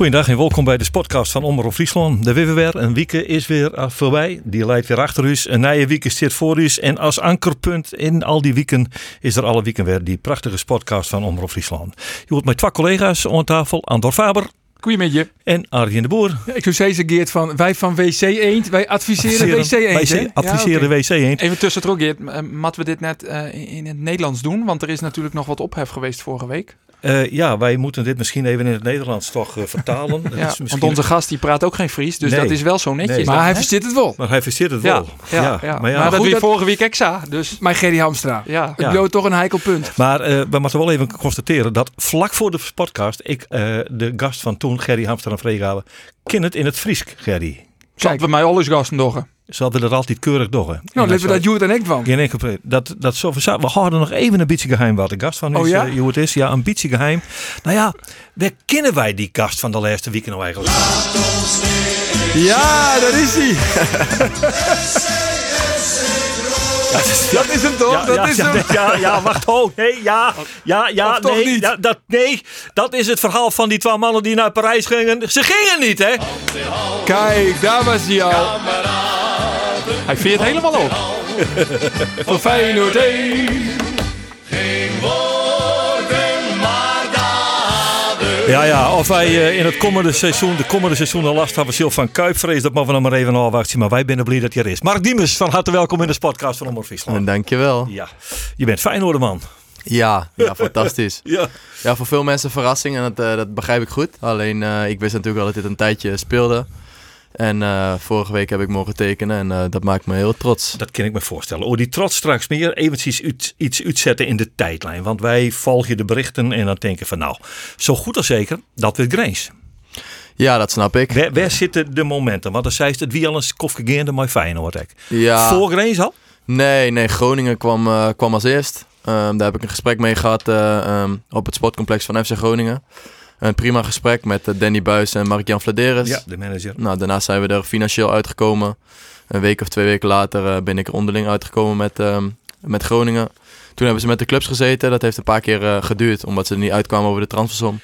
Goedendag en welkom bij de podcast van Omroep Friesland. De weer een week is weer eh, voorbij. Die leidt weer achter u. Een nieuwe week zit voor u. En als ankerpunt in al die weken is er alle weken weer die prachtige podcast van Omroep Friesland. Je hoort met twee collega's aan tafel. Andor Faber Goedemiddag. en Arjen de Boer. Ik zou zeggen, Geert, van wij van WC Eend, wij adviseren WC Eend. WC, adviseren Ja, oké. WC Eend. Even tussen Geert, uh, moeten we dit net eh, in- in het Nederlands doen? Want er is natuurlijk nog wat ophef geweest vorige week. Eh, ja, wij moeten dit misschien even in het Nederlands toch eh, vertalen. Dat Ja, is misschien- Want onze gast die praat ook geen Fries, dus Nee. dat is wel zo netjes. Nee. dan, Maar hij versteert het wel. Maar hij versteert het ja, wel. ja, ja, maar Maar, ja, dat vorige week extra, dus Maar Gerry Hamstra. ja. Het Ja. bloot toch een heikel punt. Maar eh, we moeten wel even constateren dat vlak voor de podcast ik eh, de gast van toen, Gerry Hamster en Vreegalen, ken het in het Fries, Gerry. Kijk, we mij alles gasten doggen. Ze hadden er altijd keurig door. Nou, we dat Joert en ik van. Geen enkel probleem. Dat, dat zo, we houden nog even een beetje geheim wat de gast van Oh is, ja? eh, is. Ja, een beetje geheim. Nou ja, waar kennen wij die gast van de laatste weken nou eigenlijk? Ja, dat is hij. Dat is hem toch? Ja, dat ja, is ja, hem. ja, ja, wacht, oh, nee, ja, ja, ja, Of nee, ja, dat, nee, dat is het verhaal van die twee mannen die naar Parijs gingen. Ze gingen niet, hè? Kijk, daar was hij al. Hij veert helemaal op. Voor Feyenoord 1. Ja, ja, of wij eh, in het komende seizoen, de komende seizoen een last hebben Sil van Kuipvrees, dat mogen we nog maar even afwachten. Maar wij zijn blij dat je er is. Mark Diemers, van harte welkom in de podcast van Omroep Friesland. Dankjewel. Ja, je bent Feyenoorderman. Ja, ja fantastisch. Ja. Ja, voor veel mensen een verrassing en dat, eh, dat begrijp ik goed. Alleen, eh, ik wist natuurlijk wel dat dit een tijdje speelde. En eh, vorige week heb ik mogen tekenen en eh, dat maakt me heel trots. Dat kan ik me voorstellen. Oh, die trots straks meer eventjes uit, iets uitzetten in de tijdlijn. Want wij volgen de berichten en dan denken van nou, zo goed als zeker, dat weer Grains. Ja, dat snap ik. Waar, waar zitten de momenten? Want dan zei ze het wie al eens kofgegeerde maar Feyenoord. hè. Ja, Voor Grains al? nee, nee, Groningen kwam, eh, kwam als eerst. Ehm, daar heb ik een gesprek mee gehad eh, ehm, op het sportcomplex van FC Groningen. Een prima gesprek met eh, Danny Buis en Mark-Jan Vladeres. Ja, de manager. Nou, daarna zijn we er financieel uitgekomen. Een week of twee weken later eh, ben ik er onderling uitgekomen met, ehm, met Groningen. Toen hebben ze met de clubs gezeten. Dat heeft een paar keer eh, geduurd, omdat ze er niet uitkwamen over de transfersom.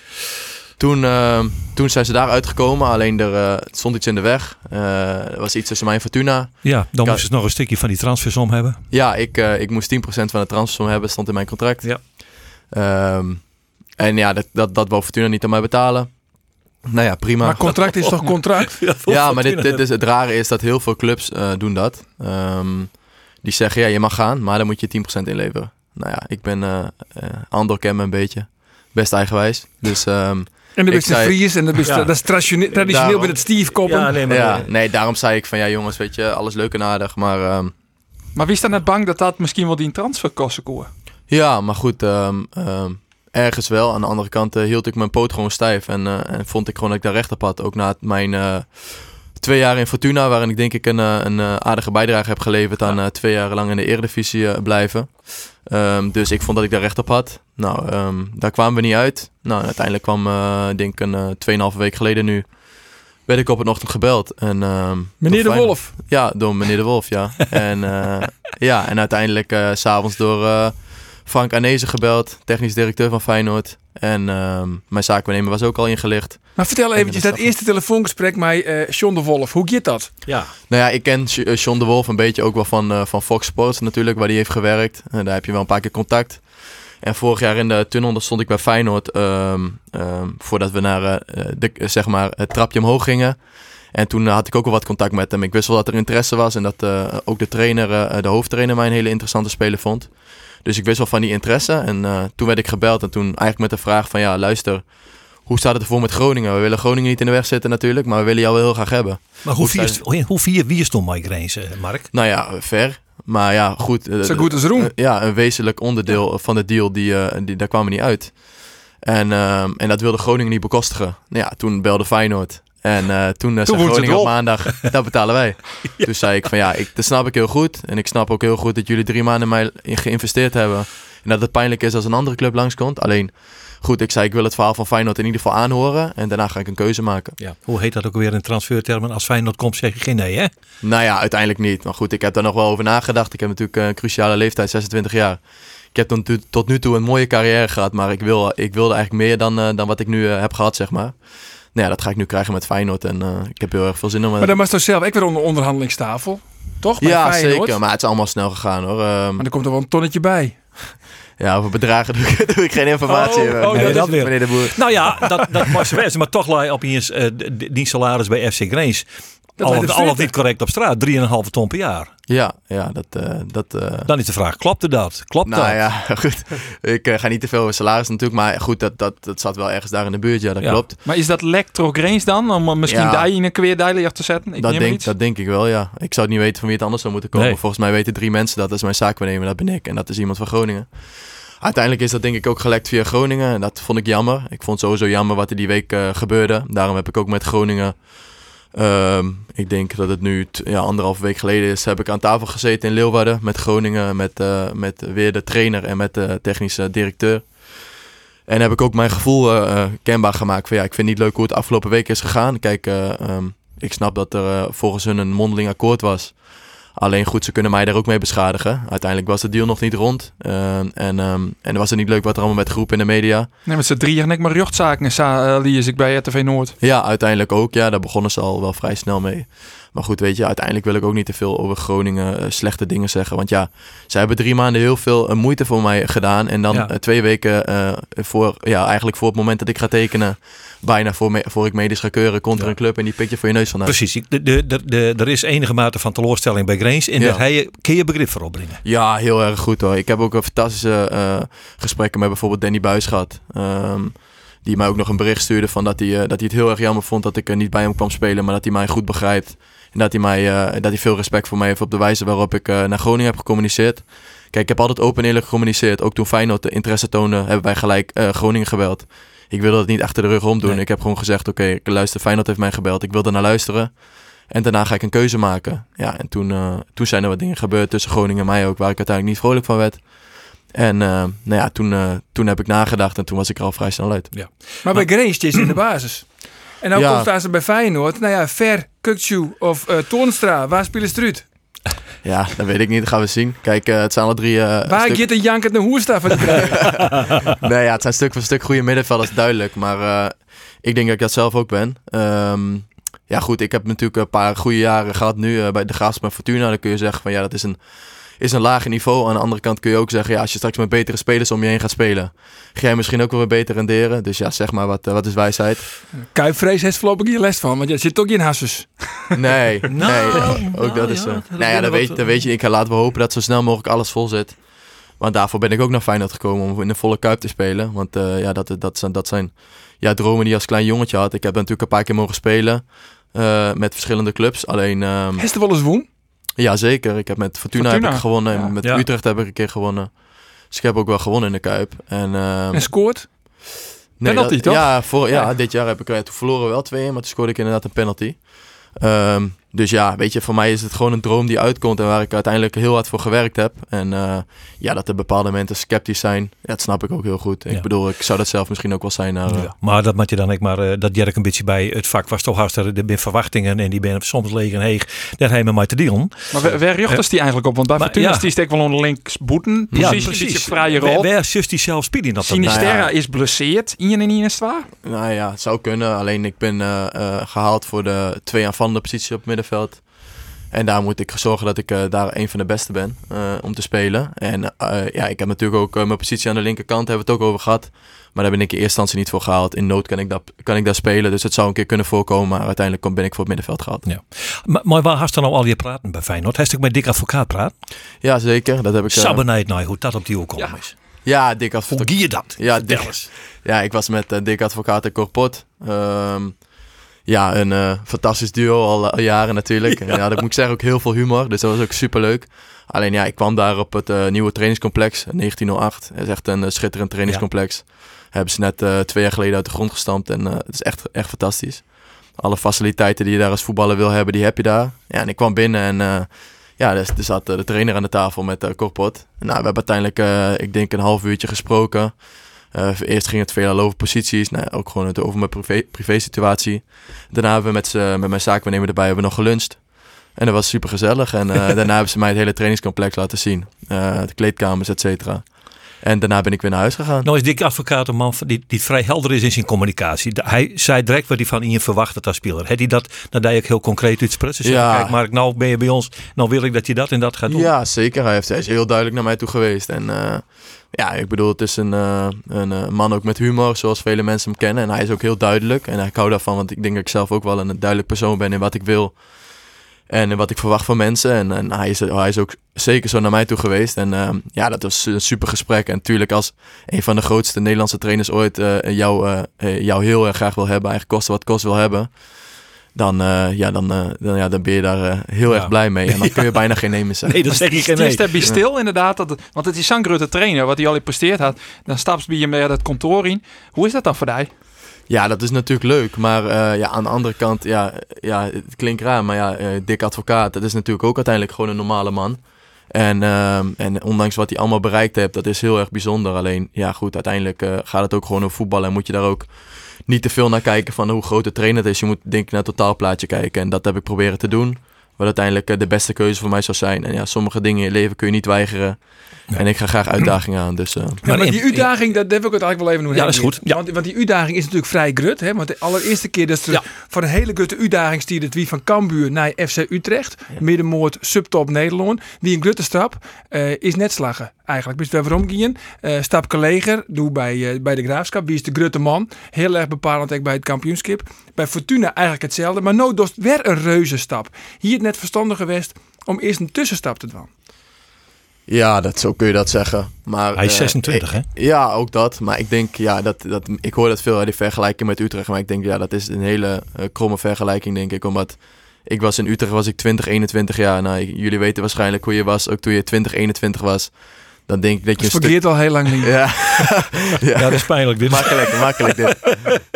Toen, ehm, toen zijn ze daar uitgekomen, alleen er eh, stond iets in de weg. Er was iets tussen mij en Fortuna. Ja, dan Ja. moest ze nog een stukje van die transfersom hebben. Ja, ik, ik moest 10% van de transfersom hebben, stond in mijn contract. Ja. Ehm, en ja, dat, dat, dat wou Fortuna niet aan mij betalen. Nou ja, prima. Maar contract is toch contract? Ja, maar dit, dit is, het rare is dat heel veel clubs eh, doen dat. Ehm, die zeggen, ja, je mag gaan, maar dan moet je 10% inleveren. Nou ja, ik ben uh, uh, Andor ken me een beetje. Best eigenwijs. Dus ehm, En dan de zei- Fries en dat is, Ja. dat is traditioneel, traditioneel Daarom. met het Steve koppen. Ja, nee, maar ja, nee, daarom zei ik van, ja jongens, weet je, alles leuk en aardig. Maar ehm, Maar wie is dan net bang dat dat misschien wel die transferkosten koen? ja, maar goed, ehm, ehm, ergens wel. Aan de andere kant eh, hield ik mijn poot gewoon stijf. En, eh, en vond ik gewoon dat ik daar recht op had. Ook na mijn eh, twee jaar in Fortuna, waarin ik denk ik een, een aardige bijdrage heb geleverd aan twee jaar lang in de Eredivisie blijven. Ehm, dus ik vond dat ik daar recht op had. Nou, ehm, daar kwamen we niet uit. Nou, uiteindelijk kwam, denk ik, een eh, 2,5 week geleden nu, werd ik op een ochtend gebeld. En, ehm, Meneer de Wolf. Ja, door meneer de Wolf, ja. en, ja, en uiteindelijk s s'avonds door Frank Arnezen gebeld, technisch directeur van Feyenoord. En ehm, mijn zaakwaarnemer was ook al ingelicht. Maar vertel eventjes, dat eerste telefoongesprek met eh John de Wolf. Hoe gaat dat? Ja, Nou ja, ik ken eh, John de Wolf een beetje ook wel van, eh, van Fox Sports natuurlijk, waar hij heeft gewerkt. En daar heb je wel een paar keer contact. En vorig jaar in de tunnel daar stond ik bij Feyenoord ehm, ehm, voordat we naar eh, de, zeg maar het trapje omhoog gingen. En toen had ik ook wel wat contact met hem. Ik wist wel dat er interesse was en dat eh, ook de trainer, eh, de hoofdtrainer, mij een hele interessante speler vond. Dus ik wist wel van die interesse. En eh, toen werd ik gebeld en toen eigenlijk met de vraag van ja, luister, hoe staat het ervoor met Groningen? We willen Groningen niet in de weg zitten natuurlijk, maar we willen jou wel heel graag hebben. maar hoe Hoe vier, hoe vier wie stond Mike Grains, eh, Mark? Nou ja, ver. Maar ja, goed. eh, Zo goed als roem. ja, een wezenlijk onderdeel van de deal, die, eh, die, daar kwamen we niet uit. En, ehm, en dat wilde Groningen niet bekostigen. Nou ja, toen belde Feyenoord. En eh, toen, uh, Toen zei Groningen op maandag, dat betalen wij. Toen zei ik van ja, ik, dat snap ik heel goed. En ik snap ook heel goed dat jullie drie maanden in mij in geïnvesteerd hebben. En dat het pijnlijk is als een andere club langskomt. Alleen, goed, ik zei ik wil het verhaal van Feyenoord in ieder geval aanhoren. En daarna ga ik een keuze maken. Ja. Hoe heet dat ook weer in transfertermen? Als Feyenoord komt zeg je geen nee, hè? Nou ja, uiteindelijk niet. Maar goed, ik heb daar nog wel over nagedacht. Ik heb natuurlijk een cruciale leeftijd, 26 jaar. Ik heb tot, tot nu toe een mooie carrière gehad, maar ik, wil, ik wilde eigenlijk meer dan, uh, dan wat ik nu heb gehad, zeg maar. Nou ja, dat ga ik nu krijgen met Feyenoord en uh, ik heb heel erg veel zin om... Maar dan was toch zelf ik weer onder onderhandelingstafel, toch? Bij ja, Feyenoord? zeker, maar het is allemaal snel gegaan hoor. Um, maar er komt er wel een tonnetje bij. Ja, over bedragen doe ik, doe ik geen informatie. Oh, oh, Nee, dat weer. Meneer de Boer. Nou ja, dat, dat was wezen. Maar toch laai eh, d- d- die salaris bij FC Grains. Dat Al, op al of niet correct op straat. 3,5 ton per jaar. Ja, ja, dat... eh, dat eh, Dan is de vraag, klopte dat? Klopt nou dat? ja, goed. Ik eh, ga niet te veel over salaris natuurlijk, maar goed, dat, dat, dat zat wel ergens daar in de buurt. Ja, dat Ja. klopt. Maar is dat Grains dan? Om misschien Ja. daar in een keer dijleer te zetten? Ik Dat neem denk, iets. dat denk ik wel, ja. Ik zou het niet weten van wie het anders zou moeten komen. Nee. Volgens mij weten drie mensen dat. Dat is mijn zaakwaarnemer, dat ben ik. En dat is iemand van Groningen. Uiteindelijk is dat denk ik ook gelekt via Groningen. En dat vond ik jammer. Ik vond het sowieso jammer wat er die week gebeurde. Daarom heb ik ook met Groningen... ehm, ik denk dat het nu ja, anderhalf week geleden is. Heb ik aan tafel gezeten in Leeuwarden met Groningen. Met, eh, met weer de trainer en met de technische directeur. En heb ik ook mijn gevoel eh, eh, kenbaar gemaakt. Van ja, ik vind het niet leuk hoe het afgelopen week is gegaan. Kijk, eh, ehm, ik snap dat er volgens hun een mondeling akkoord was. Alleen goed, ze kunnen mij daar ook mee beschadigen. Uiteindelijk was de deal nog niet rond. Eh, en, ehm, en was het niet leuk wat er allemaal werd geroepen in de media. Nee, met z'n drieën en ik maar rechtszaken sa- eh, lies ik bij RTV Noord. Ja, uiteindelijk ook. Ja, daar begonnen ze al wel vrij snel mee. Maar goed, weet je, uiteindelijk wil ik ook niet te veel over Groningen eh, slechte dingen zeggen. Want ja, zij hebben drie maanden heel veel eh, moeite voor mij gedaan. En dan Ja. eh, twee weken voor, ja, eigenlijk voor het moment dat ik ga tekenen, bijna voor, me, voor ik medisch ga keuren, komt er een club en die pikt je voor je neus vandaan. Precies. De, de, de, de, er is enige mate van teleurstelling bij Grains. En Ja. daar hij, kun je begrip voor opbrengen. Ja, heel erg goed hoor. Ik heb ook een fantastische eh, gesprekken met bijvoorbeeld Danny Buis gehad. Ehm, die mij ook nog een bericht stuurde van dat hij, dat hij het heel erg jammer vond dat ik er niet bij hem kwam spelen. Maar dat hij mij goed begrijpt. En dat hij, mij, eh, dat hij veel respect voor mij heeft op de wijze waarop ik eh, naar Groningen heb gecommuniceerd. Kijk, ik heb altijd open en eerlijk gecommuniceerd. Ook toen Feyenoord de interesse toonde, hebben wij gelijk eh, Groningen gebeld. Ik wilde het niet achter de rug om doen. Nee. Ik heb gewoon gezegd, oké, ik luister, Feyenoord heeft mij gebeld. Ik wil er naar luisteren. En daarna ga ik een keuze maken. Ja, en toen, toen zijn er wat dingen gebeurd tussen Groningen en mij ook, waar ik uiteindelijk niet vrolijk van werd. En nou ja, toen, toen heb ik nagedacht en toen was ik er al vrij snel uit. Maar bij Grains is in de basis. En dan Ja. komt daar ze bij Feyenoord. Nou ja, Ver, Kukcu of eh Toornstra. Waar spelen ze eruit? Ja, dat weet ik niet. Dat gaan we zien. Kijk, eh, het zijn alle drie... eh, Waar stuk- een jankend naar Hoersta van die krijgen? nee, ja, het zijn stuk voor stuk goede middenvelders, duidelijk. Maar ik denk dat ik dat zelf ook ben. Ehm, ja, goed, ik heb natuurlijk een paar goede jaren gehad nu bij de Graafschap en Fortuna. Dan kun je zeggen van ja, dat is een, is een lager niveau. Aan de andere kant kun je ook zeggen, ja, als je straks met betere spelers om je heen gaat spelen, ga jij misschien ook wel weer beter renderen. Dus ja, zeg maar, wat, eh, wat is wijsheid? Kuipvrees heeft voorlopig hier les van. Want je zit ook in Hassus. Nee, Nou, nee, ook nou dat is ja, zo. dat Nou ja, dan we weet, dan weet je, ik laten we hopen dat zo snel mogelijk alles vol zit. Want daarvoor ben ik ook naar Feyenoord gekomen om in de volle kuip te spelen. Want eh, ja, dat, dat, zijn, dat zijn ja, dromen die je als klein jongetje had. Ik heb natuurlijk een paar keer mogen spelen eh, met verschillende clubs. Alleen, ehm, Heeft er wel eens woen? Ja zeker. Ik heb met Fortuna, Fortuna, Heb ik gewonnen en ja. met Ja. Utrecht heb ik een keer gewonnen. Dus ik heb ook wel gewonnen in de kuip. En, ehm, En scoort? Nee, Penalty, dat- toch? Ja, voor, ja, dit jaar heb ik eh, toen verloren we wel 2 maar toen scoorde ik inderdaad een penalty. Ehm, dus ja, weet je, voor mij is het gewoon een droom die uitkomt en waar ik uiteindelijk heel hard voor gewerkt heb. En eh, ja, dat er bepaalde mensen sceptisch zijn, ja, dat snap ik ook heel goed. Ik Ja. bedoel, ik zou dat zelf misschien ook wel zijn naar... eh, Ja, maar dat moet je dan ook maar, eh, dat jerk een beetje bij. Het vak was toch hartstikke, er zijn verwachtingen en die ben soms leeg en heeg. Daar hebben we maar te dealen. Maar waar- waar jochters die eigenlijk op? Want bij Maar, Fortuna ja. is die steek wel onder links boeten. Ja, Precies, een beetje vrije rol. Waar zus die zelf spelen dat Sinisterra Nou ja. is blesseerd. Ian en Ian is het waar? Nou ja, het zou kunnen. Alleen ik ben eh, eh, gehaald voor de twee aanvallende positie op het middenveld. En daar moet ik zorgen dat ik eh, daar een van de beste ben eh, om te spelen. En eh, ja, ik heb natuurlijk ook mijn positie aan de linkerkant, hebben we het ook over gehad. Maar daar ben ik in eerste instantie niet voor gehaald. In nood kan ik, dat, kan ik daar spelen, dus het zou een keer kunnen voorkomen. Maar uiteindelijk ben ik voor het middenveld gehaald. Ja. Maar, maar waar hast dan nou al je praten bij Feyenoord? Heeft ik met Dick Advocaat praat? Ja, zeker. Dat heb ik... nou, hoe dat op die ook komen Ja. is. ja, dik Hoe advocaat. gier je dat? Ja, Dick-. Ja, ik was met Dick Advocaat en Corpot. Ehm, ja, een eh, fantastisch duo al, al jaren natuurlijk. En ja, dat moet ik zeggen, ook heel veel humor. Dus dat was ook super leuk. Alleen ja, ik kwam daar op het eh, nieuwe trainingscomplex, 1908. Dat is echt een eh, schitterend trainingscomplex. Hebben ze net eh, twee jaar geleden uit de grond gestampt en eh, het is echt, echt fantastisch. alle faciliteiten die je daar als voetballer wil hebben, die heb je daar. Ja, en ik kwam binnen en eh, ja, er, er zat eh, de trainer aan de tafel met Korpot. Nou, we hebben uiteindelijk, eh, ik denk, een half uurtje gesproken. Eh, eerst ging het veel over posities, nou, ook gewoon het over mijn privé, privé situatie. Daarna hebben we met, met mijn zaakwaarnemer erbij hebben we nog geluncht. En dat was super gezellig. En eh, daarna hebben ze mij het hele trainingscomplex laten zien. Eh, de kleedkamers, et cetera. En daarna ben ik weer naar huis gegaan. Nou is Dick Advocaat een man die, die vrij helder is in zijn communicatie. Hij zei direct wat hij van je verwacht als speler. Had hij dat, dat deed ik heel concreet uitsprutsen. Zeggen, Ja. kijk Mark, nou ben je bij ons. Nou wil ik dat je dat en dat gaat doen. Ja, zeker. Hij, heeft, hij is heel duidelijk naar mij toe geweest. En eh, ja, ik bedoel, het is een, eh, een eh, man ook met humor, zoals vele mensen hem kennen. En hij is ook heel duidelijk. En ik hou daarvan, want ik denk dat ik zelf ook wel een duidelijk persoon ben in wat ik wil. En wat ik verwacht van mensen. En, en hij, is, hij is ook zeker zo naar mij toe geweest. En eh, ja, dat was een super gesprek. En natuurlijk als een van de grootste Nederlandse trainers ooit eh, jou, eh, eh, jou heel erg graag wil hebben, eigenlijk kosten wat kost wil hebben. Dan, eh, ja, dan, eh, dan, ja, dan ben je daar heel Ja. erg blij mee. En dan kun je bijna geen nee meer zeggen. Nee, dat zeg je geen Het nee. is daar bij stil inderdaad. Dat, want het is zo'n grote trainer, wat hij al in presteerd had. Dan stapt bij hem naar het kantoor in. Hoe is dat dan voor jou? Ja, dat is natuurlijk leuk. Maar eh, ja, aan de andere kant, ja, ja, het klinkt raar, maar ja, eh, dik advocaat, dat is natuurlijk ook uiteindelijk gewoon een normale man. En, ehm, en ondanks wat hij allemaal bereikt heeft, dat is heel erg bijzonder. Alleen, ja goed, uiteindelijk eh, gaat het ook gewoon over voetbal en moet je daar ook niet te veel naar kijken van hoe groot de trainer het is. Je moet denk ik naar het totaalplaatje kijken en dat heb ik proberen te doen. Wat uiteindelijk eh, de beste keuze voor mij zou zijn. En ja, sommige dingen in je leven kun je niet weigeren. Ja. En ik ga graag uitdagingen aan, dus... eh, Ja, maar die uitdaging, dat, wil ik het eigenlijk wel even doen. Ja, dat is goed. Ja. Want, want die uitdaging is natuurlijk vrij grut. Hè? Want de allereerste keer dat ze Ja. voor een hele grote uitdaging stierde het wie van Cambuur naar FC Utrecht. Middenmoord, subtop Nederland. Wie een grote stap eh, is net slagen eigenlijk. Dus we waarom gingen. Eh Stapke Leger, doe bij, eh, bij de Graafschap. Wie is de grote man? Heel erg bepalend ook bij het kampioenschap. Bij Fortuna eigenlijk hetzelfde. Maar nou dus weer een reuze stap. Hier het net verstandig geweest om eerst een tussenstap te doen. Ja, dat, zo kun je dat zeggen. Maar, Hij is eh, 26 hè? Ja, ook dat. Maar ik denk, ja, dat, dat, ik hoor dat veel, die vergelijking met Utrecht. Maar ik denk, ja, dat is een hele eh, kromme vergelijking, denk ik. Omdat ik was in Utrecht, was ik 20, 21 jaar. Nou, jullie weten waarschijnlijk hoe je was, ook toen je 20, 21 was. Dan denk ik dat je stuk... vergeet al heel lang niet. Ja. Ja, dat is pijnlijk dit. makkelijk, makkelijk dit.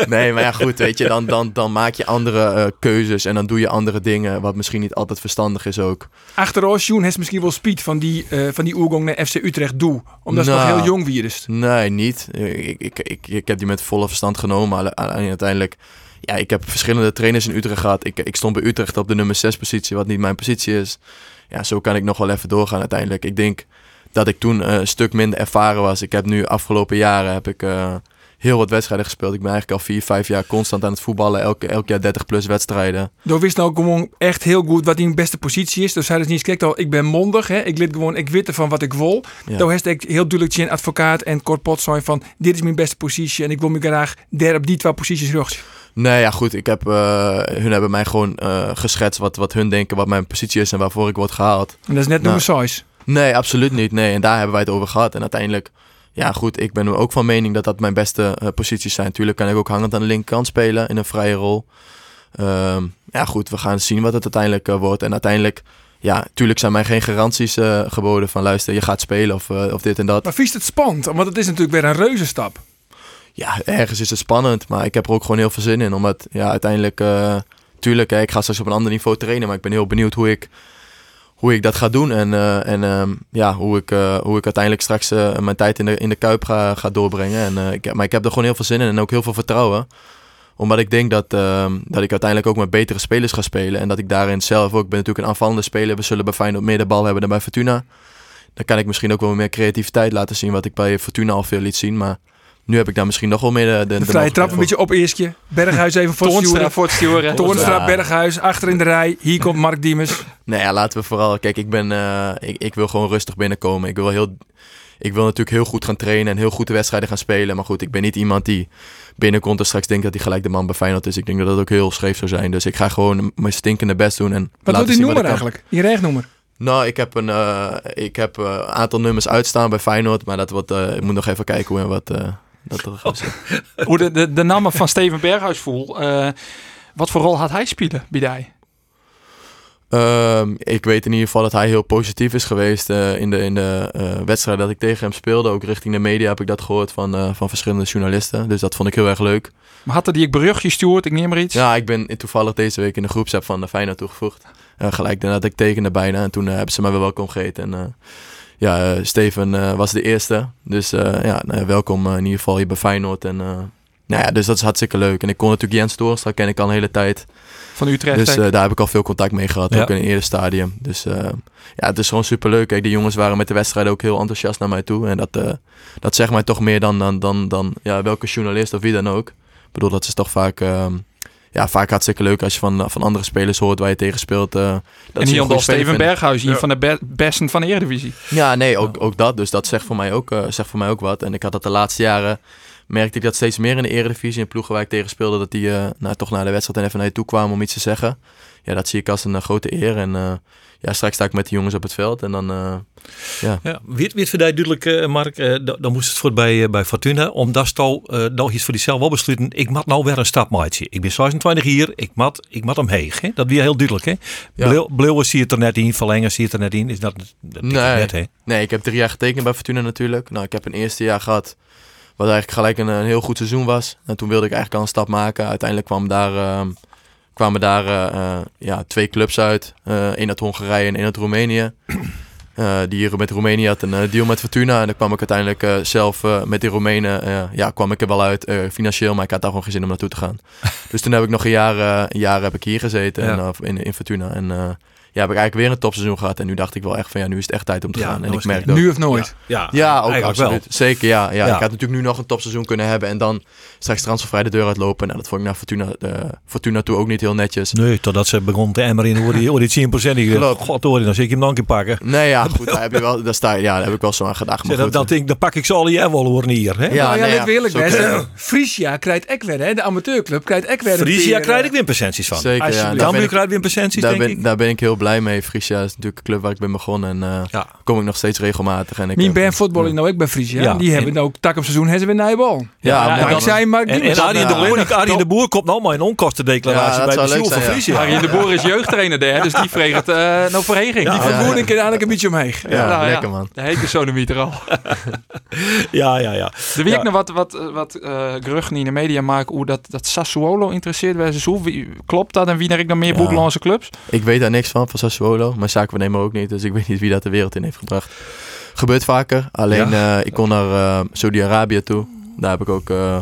Nee, maar ja, goed, weet je, dan, dan, dan maak je andere eh, keuzes en dan doe je andere dingen, wat misschien niet altijd verstandig is ook. Achterover Sjoen heeft misschien wel speed van die, eh van die oergang naar FC Utrecht doe. Omdat ze nog Nou. heel jong virus. Nee, niet. Ik, ik, ik, ik heb die met volle verstand genomen. Alleen uiteindelijk, ja, ik heb verschillende trainers in Utrecht gehad. Ik, ik stond bij Utrecht op de nummer 6 positie, wat niet mijn positie is. Ja, zo kan ik nog wel even doorgaan uiteindelijk. Ik denk dat ik toen eh, een stuk minder ervaren was. Ik heb nu afgelopen jaren heb ik, eh, heel wat wedstrijden gespeeld. Ik ben eigenlijk al vier, vijf jaar constant aan het voetballen. Elk, elk jaar 30 plus wedstrijden. Door wist nou gewoon echt heel goed wat die beste positie is. Dus hij is niet kijk al, ik ben mondig. Hè. Ik lid gewoon, ik weet ervan wat ik wil. Ja. Toen heeft ik heel duidelijk een advocaat en kortpot zijn van dit is mijn beste positie en ik wil me graag der op die twee posities terug. Nee, ja goed. Ik heb, eh, hun hebben mij gewoon eh, geschetst wat, wat hun denken, wat mijn positie is en waarvoor ik word gehaald. En dat is net Nou. nummer 6. Nee, absoluut niet. Nee, en daar hebben wij het over gehad. En uiteindelijk, ja goed, ik ben ook van mening dat dat mijn beste eh, posities zijn. Tuurlijk kan ik ook hangend aan de linkerkant spelen in een vrije rol. Ehm, ja goed, we gaan zien wat het uiteindelijk eh, wordt. En uiteindelijk, ja, tuurlijk zijn mij geen garanties eh, geboden van luister, je gaat spelen of, of dit en dat. Maar vies het spannend, want het is natuurlijk weer een reuze stap. Ja, ergens is het spannend, maar ik heb er ook gewoon heel veel zin in. Omdat, ja, uiteindelijk, tuurlijk, hè, ik ga straks op een ander niveau trainen, maar ik ben heel benieuwd hoe ik, hoe ik dat ga doen. En, eh, en ehm, ja, hoe ik, eh, hoe ik uiteindelijk straks eh, mijn tijd in de, in de Kuip ga, ga doorbrengen. En, ik, maar ik heb er gewoon heel veel zin in en ook heel veel vertrouwen. Omdat ik denk dat, ehm, dat ik uiteindelijk ook met betere spelers ga spelen. En dat ik daarin zelf ook, ik ben natuurlijk een aanvallende speler. We zullen bij Feyenoord meer de bal hebben dan bij Fortuna. Dan kan ik misschien ook wel meer creativiteit laten zien, wat ik bij Fortuna al veel liet zien. Maar nu heb ik daar misschien nog wel meer de, de, De vrije trap een beetje op eerstje. Berghuis even voor Toornstra sturen. voor het sturen. Toornstra, Ja. Berghuis, achter in de rij. Hier komt Mark Diemers. Nee, ja, laten we vooral. Kijk, ik ben. eh, ik, ik wil gewoon rustig binnenkomen. Ik wil heel. Ik wil natuurlijk heel goed gaan trainen en heel goed de wedstrijden gaan spelen. Maar goed, ik ben niet iemand die binnenkomt en straks denkt dat hij gelijk de man bij Feyenoord is. Ik denk dat dat ook heel scheef zou zijn. Dus ik ga gewoon mijn stinkende best doen. En Wat laten wordt die zien nummer ik kan. eigenlijk? Je regnummer. Nou, ik heb een eh, ik heb, eh, een aantal nummers uitstaan bij Feyenoord. Maar dat wordt, eh, ik moet nog even kijken hoe en wat. dat er. Hoe de, de, de naam van Steven Berghuis voel. eh, wat voor rol had hij spelen bij die? Ehm, ik weet in ieder geval dat hij heel positief is geweest eh, in de, in de eh, wedstrijd dat ik tegen hem speelde. Ook richting de media heb ik dat gehoord van, van verschillende journalisten. Dus dat vond ik heel erg leuk. Maar had er die ik gestuurd? Ik neem maar iets. Ja, ik ben toevallig deze week in de groepsapp van de Feyenoord toegevoegd. Gelijk nadat ik tekende bijna. En toen hebben ze mij weer welkom geheten. En ja, Steven was de eerste. Dus ja, nou, welkom in ieder geval hier bij Feyenoord. En nou ja, dus dat is hartstikke leuk. En ik kon natuurlijk Jens Toornstra ken ik al een hele tijd. Van Utrecht. Dus daar heb ik al veel contact mee gehad. Ja. Ook in het eerder stadium. Dus ja, het is gewoon super leuk. Kijk, de jongens waren met de wedstrijd ook heel enthousiast naar mij toe. En dat, dat zegt mij toch meer dan, dan, dan, dan ja, welke journalist of wie dan ook. Ik bedoel, dat is toch vaak ja, vaak hartstikke leuk als je van, van andere spelers hoort waar je tegen speelt. Uh, dat en hier onder Steven Berghuis, hier ja. van de be besten van de Eredivisie. Ja, nee, ook, ook dat. Dus dat zegt voor, mij ook, uh, zegt voor mij ook wat. En ik had dat de laatste jaren, merkte ik dat steeds meer in de Eredivisie. In ploegen waar ik tegen speelde, dat die uh, nou, toch naar de wedstrijd en even naar je toe kwamen om iets te zeggen. Ja, dat zie ik als een grote eer. En ja, straks sta ik met de jongens op het veld en dan, uh, ja. ja. Voor jou duidelijk, uh, Mark, uh, dan moest het voor bij, bij Fortuna, omdat stal nog iets voor die zelf wel besluiten, ik mag nou weer een stap maken. Ik ben 26 hier, ik mat, ik mat omheeg. Hè? Dat weer heel duidelijk, hè? Ja. Zie je het er net in, verlengen zie je het er net in, is dat, dat nee, net, hè? Nee, ik heb drie jaar getekend bij Fortuna natuurlijk. Nou, ik heb een eerste jaar gehad, wat eigenlijk gelijk een, een heel goed seizoen was. En toen wilde ik eigenlijk al een stap maken. Uiteindelijk kwam daar ehm, kwamen daar uh, ja, twee clubs uit. Uh, één uit Hongarije en één uit Roemenië. Die hier met Roemenië had een deal met Fortuna. En dan kwam ik uiteindelijk zelf met die Roemenen. ja, kwam ik er wel uit financieel. Maar ik had daar gewoon geen zin om naartoe te gaan. dus toen heb ik nog een jaar, een jaar heb ik hier gezeten ja. in, in Fortuna. En ja, heb ik eigenlijk weer een topseizoen gehad. En nu dacht ik wel echt van ja, nu is het echt tijd om te gaan. En ik merk Nu of nooit? Ja, ja, ja ook absoluut. Wel. Zeker, ja, ja, Ik had natuurlijk nu nog een topseizoen kunnen hebben. En dan straks transfervrij de deur uitlopen. Nou, dat vond ik naar Fortuna, uh, Fortuna toe ook niet heel netjes. Nee, totdat ze begon te emmeren in hoe die, die 10% die God hoor, dan zit ik hem dan een keer pakken. Nee, ja, goed. daar, heb je wel, daar, sta, ja, daar heb ik wel zo aan gedacht. Maar dat, denk, dan pak ik ze alle jaar wel hoor hier. Hè? Ja, nou, ja, nee, ja, eerlijk best. Frisia krijgt ek weer, hè? De amateurclub krijgt ek weer. Frisia krijg ik weer percenties van. Zeker, ja. Dan krijg weer percenties, denk ik. Daar ben ik heel blij mee. Frisia is natuurlijk een club waar ik ben begonnen. En uh, ja. kom ik nog steeds regelmatig. En ik Mijn ben voetballing nou ik bij Frisia. Ja. Die hebben ook tak op seizoen hebben ze weer nijbal. Ja, ja, ja ik zei maar. En, en Arjen de Boer, Arjen de Boer komt nou maar in onkostendeclaratie bij de Ziel van Frisia. Arjen de Boer is jeugdtrainer daar, dus die vreeg het uh, nou verheging. Die ik eigenlijk een beetje omheen. Ja, nou lekker man. De sonemieter al. ja, ja, ja. Er wie ik nog wat, wat, wat uh, geruchten in de media maken hoe dat, dat Sassuolo interesseert bij ze. Klopt dat en wie ik dan meer buitenlandse clubs? Ik weet daar niks van, van Sassuolo. Maar zaken we nemen ook niet, dus ik weet niet wie dat de wereld in heeft gebracht. Gebeurt vaker. Alleen ja. uh, ik kon naar uh, Saudi-Arabië toe. Daar heb ik ook uh,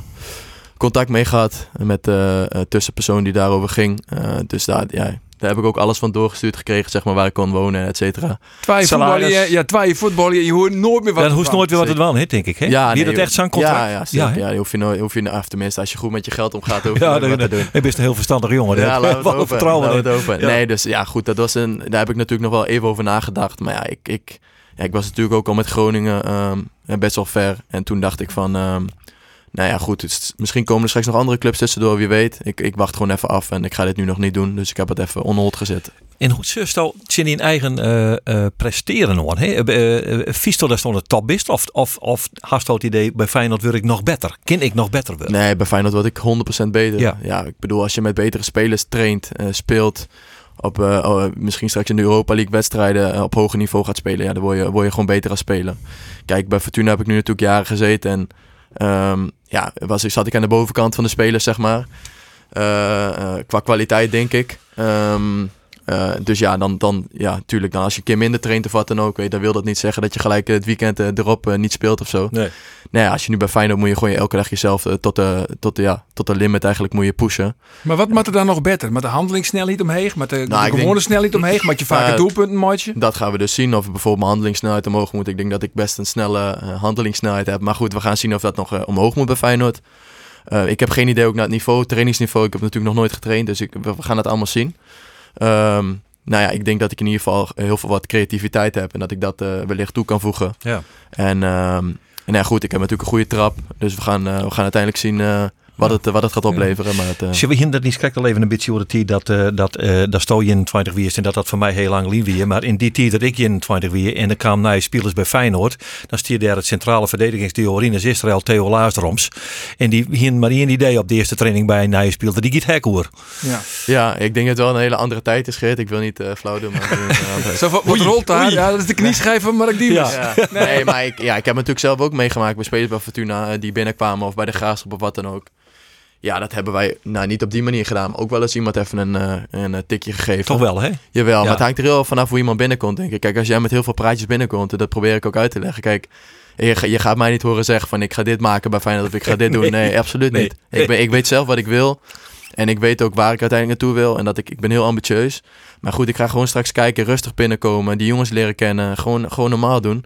contact mee gehad met de tussenpersoon die daarover ging. dus daar, ja, daar heb ik ook alles van doorgestuurd gekregen, zeg maar, waar ik kon wonen, et cetera. Twee voetballen, ja, twee voetballen, je hoort nooit meer wat ja, hoeft nooit weer wat het wel heet, denk ik. Hè? Ja, nee, dat echt zo'n contract. Ja, ja, ja, ja, hoef je nooit, hoef je, nou, tenminste, als je goed met je geld omgaat, hoef je ja, wat te doen. Je bent een heel verstandig jongen. Ja, laat het open. Vertrouwen het open. Nee, dus ja, goed, dat was een, daar heb ik natuurlijk nog wel even over nagedacht. Maar ja, ik, ik, ja, ik was natuurlijk ook al met Groningen um, best wel ver. En toen dacht ik van, um, nou ja, goed, het, misschien komen er straks nog andere clubs tussendoor, wie weet. Ik, ik wacht gewoon even af en ik ga dit nu nog niet doen. Dus ik heb het even onhold gezet. En hoe zust al in eigen uh, uh, presteren hoor? Uh, Vies dat stond het top is? Of, of, of het idee, bij Feyenoord word ik nog beter? Kan ik nog beter worden? Nee, bij Feyenoord word ik 100% beter. Ja. ja, ik bedoel, als je met betere spelers traint, speelt op uh, oh, misschien straks in de Europa League wedstrijden op hoger niveau gaat spelen, ja, dan word je, word je gewoon beter als speler. Kijk, bij Fortuna heb ik nu natuurlijk jaren gezeten en um, ja, was, zat ik aan de bovenkant van de spelers, zeg maar. Uh, uh, qua kwaliteit, denk ik. Um, uh, dus ja, dan, dan, ja, tuurlijk, dan als je een keer minder traint of wat dan ook, weet, dan wil dat niet zeggen dat je gelijk het weekend erop niet speelt of zo. Nee. Nee, als je nu bij Feyenoord moet je gewoon elke dag jezelf tot, de, tot, de, ja, tot de limit eigenlijk moet je pushen. Maar wat moet er dan nog beter? Met de handelingssnelheid omheen? Met de, nou, de gewone denk, snelheid omheen? Met je vaak uh, doelpunt een Dat gaan we dus zien. Of bijvoorbeeld mijn handelingssnelheid omhoog moet. Ik denk dat ik best een snelle uh, handelingssnelheid heb. Maar goed, we gaan zien of dat nog uh, omhoog moet bij Feyenoord. ik heb geen idee ook naar het niveau, trainingsniveau. Ik heb natuurlijk nog nooit getraind, dus ik, we gaan het allemaal zien. Um, nou ja, ik denk dat ik in ieder geval heel veel wat creativiteit heb en dat ik dat uh, wellicht toe kan voegen. Ja. En, um, en ja, goed, ik heb natuurlijk een goede trap. Dus we gaan, uh, we gaan uiteindelijk zien uh, wat, het, wat het gaat opleveren. Maar het, eh, Zullen we hier dat niet kijk al even een beetje over de tijd dat, eh dat, eh dat Sto je in 20 wie is en dat dat voor mij heel lang lief weer. Maar in die tijd dat ik in 20 wie en er kwamen naar spelers bij Feyenoord, dan stierde daar het centrale verdedigingsduo Rinus Israël Theo Laasdroms. En die hier maar één idee op de eerste training bij een nieuwe speelde, die giet hek hoor. Ja. ja, ik denk dat het wel een hele andere tijd is, Geert. Ik wil niet eh, flauw doen, maar... eh, Zo van, wat rolt daar? Ja, dat is de knieschijf van Mark Diemers. Ja. Ja. Nee, maar ik, ja, ik heb natuurlijk zelf ook meegemaakt bij spelers bij Fortuna eh, die binnenkwamen of bij de Graafschap of wat dan ook. Ja, dat hebben wij nou, niet op die manier gedaan. Maar ook wel eens iemand even een, eh, een, eh, tikje gegeven. Toch wel, hè? Jawel, Ja. maar het hangt er heel vanaf hoe iemand binnenkomt, denk ik. Kijk, als jij met heel veel praatjes binnenkomt, en dat probeer ik ook uit te leggen. Kijk, je, ga- je gaat mij niet horen zeggen van ik ga dit maken bij Feyenoord of ik ga dit doen. Nee, absoluut Nee. niet. Ik, ben, ik weet zelf wat ik wil. En ik weet ook waar ik uiteindelijk naartoe wil. En dat ik, ik ben heel ambitieus. Maar goed, ik ga gewoon straks kijken, rustig binnenkomen, die jongens leren kennen. Gewoon, gewoon normaal doen.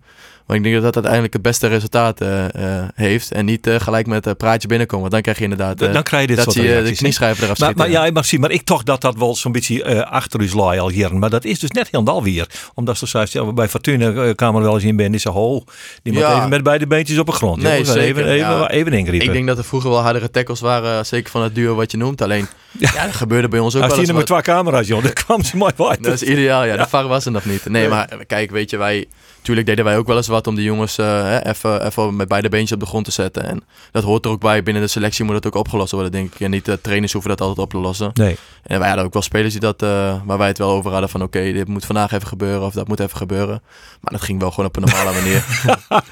Ik denk dat dat uiteindelijk het beste resultaat eh, eh, heeft. En niet eh, gelijk met een praatje binnenkomen. Want dan krijg je inderdaad dan krijg je dit dat soort zie je de reacties, hè? knieschijven eraf Maar, maar ja, maar, zie, maar ik toch dat dat wel zo'n beetje achter u laai al jaren. Maar dat is dus net helemaal weer. Omdat ze zoals ja, bij Fortuna kamer wel eens in ben, is ze ho. Die moet Ja. even met beide beentjes op de grond. Nee, zeker, even, even, ja. even ingrijpen. Ik denk dat er vroeger wel hardere tackles waren, zeker van het duo wat je noemt. Alleen, ja, dat gebeurde bij ons ook Als wel eens er met twee camera's, joh, dan kwam ze mooi bij. Dat is ideaal, ja. De VAR was er nog niet. Nee, maar kijk, weet je, wij... Tuurlijk deden wij ook wel eens wat om die jongens eh, hè, even, even met beide beentjes op de grond te zetten. En dat hoort er ook bij. Binnen de selectie moet dat ook opgelost worden, denk ik. En niet de trainers hoeven dat altijd op te lossen. Nee. En wij hadden ook wel spelers die dat, eh, waar wij het wel over hadden van... Oké, dit moet vandaag even gebeuren of dat moet even gebeuren. Maar dat ging wel gewoon op een normale manier.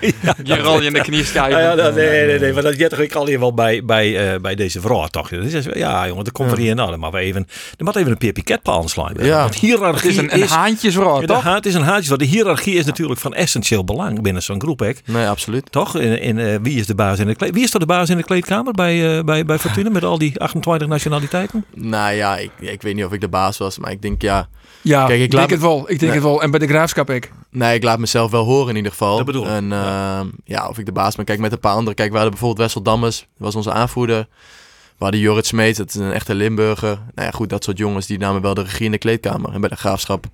Je rol je in de knieschijf. Ja, ja, dat- nee, nee, nee, maar dat jet ik al hier wel bij, bij, eh, bij deze vrouw toch. Dus ja, jongen, er komt er hier dan maar we even, dan moet even een peer piket aanslaan. Ja. Want hiërarchie Het is een, een haantjesvrouw, Ja, de toch? haat is een haatje. want De hiërarchie is natuurlijk van essentieel belang binnen zo'n groep, hè? Nee, absoluut. Toch? In, in, eh, wie is de baas in de kleed? Wie is er de baas in de kleedkamer bij, eh, bij, bij Fortuna met al die 28 nationaliteiten? Nou ja, ik, ik weet niet of ik de baas was, maar ik denk ja... Ja, Kijk, ik denk me- het wel. Ik denk Nee. het wel. En bij de graafschap ik. Nee, ik laat mezelf wel horen in ieder geval. Dat bedoel ik, En ja. ehm, ja, of ik de baas ben. Kijk, met een paar anderen. Kijk, we hadden bijvoorbeeld Wessel Dammers. Dat was onze aanvoerder. We hadden Jorrit Smeets. Dat is een echte Limburger. Nou ja, goed, dat soort jongens die namen wel de regie in de kleedkamer. En bij de graafschap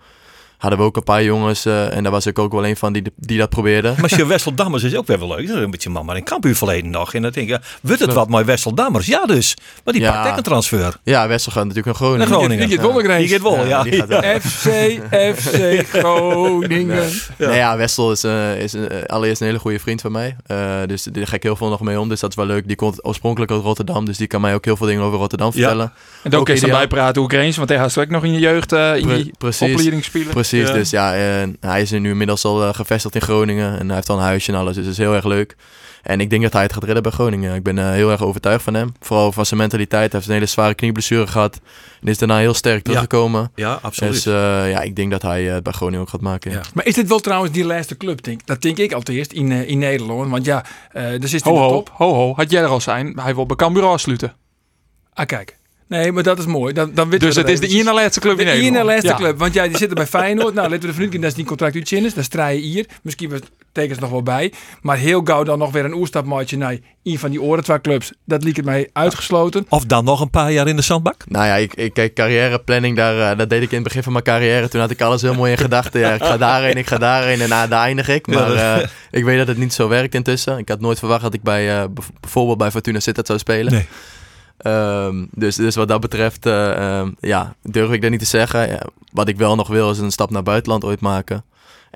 hadden we ook een paar jongens. eh, en daar was ik ook wel een van die, die dat probeerden. Maar je Wessel Dammers is ook weer wel leuk. Dat is een beetje man, maar in kampuur verleden nog. En dan denk je, wordt het wat mooi Wessel Dammers? Ja dus. Maar die Ja. pakt echt een transfer. Ja, Wessel gaat natuurlijk naar Groningen. Naar Groningen. Die gaat Die ja. FC, FC Groningen. Ja. Nee, ja, Wessel is, eh, is eh, allereerst een hele goede vriend van mij. Eh, dus daar ga ik heel veel nog mee om. Dus dat is wel leuk. Die komt oorspronkelijk uit Rotterdam. Dus die kan mij ook heel veel dingen over Rotterdam Ja. vertellen. En ook Ook eens ideaal. erbij praten Oekraïens, want hij had ook nog in je jeugd in precies. opleiding spelen. Precies, Ja. dus ja, eh, hij is er nu inmiddels al eh, gevestigd in Groningen. En hij heeft al een huisje en alles, dus dat is heel erg leuk. En ik denk dat hij het gaat redden bij Groningen. Ik ben eh, heel erg overtuigd van hem. Vooral van zijn mentaliteit. Hij heeft een hele zware knieblessure gehad. En is daarna heel sterk teruggekomen. Ja, absoluut. Dus eh, ja, ik denk dat hij het bij Groningen ook gaat maken. ja. Ja. Maar is dit wel trouwens die laatste club, denk Dat denk ik altijd eerst in, in Nederland. Want ja, dus is het in Ho, de ho, top. ho, ho. Had jij er al zijn? Hij wil bij Cambuur afsluiten. Ah, kijk. Nee, maar dat is mooi. Dan, dan Dus we het is de ene laatste club in De Nederland. ene laatste Ja. club. Want ja, die zitten bij Feyenoord. nou, laten we de vrienden dat is die contract uitzien is. Dan strijd je hier. Misschien was- tekenen ze nog wel bij. Maar heel gauw dan nog weer een oerstapmaatje naar een van die oren twee clubs. Dat liep het mij uitgesloten. Of dan nog een paar jaar in de zandbak? Nou ja, ik, ik kijk, carrièreplanning, daar, eh, dat deed ik in het begin van mijn carrière. Toen had ik alles heel mooi in gedachten. Ja, ik ga daarheen, ik ga daarheen en daar eindig ik. Maar eh, ik weet dat het niet zo werkt intussen. Ik had nooit verwacht dat ik bij, eh, bijvoorbeeld bij Fortuna Sittard zou spelen. Nee. Ehm, dus, dus wat dat betreft, eh, ehm, ja, durf ik dat niet te zeggen. Ja, wat ik wel nog wil, is een stap naar buitenland ooit maken.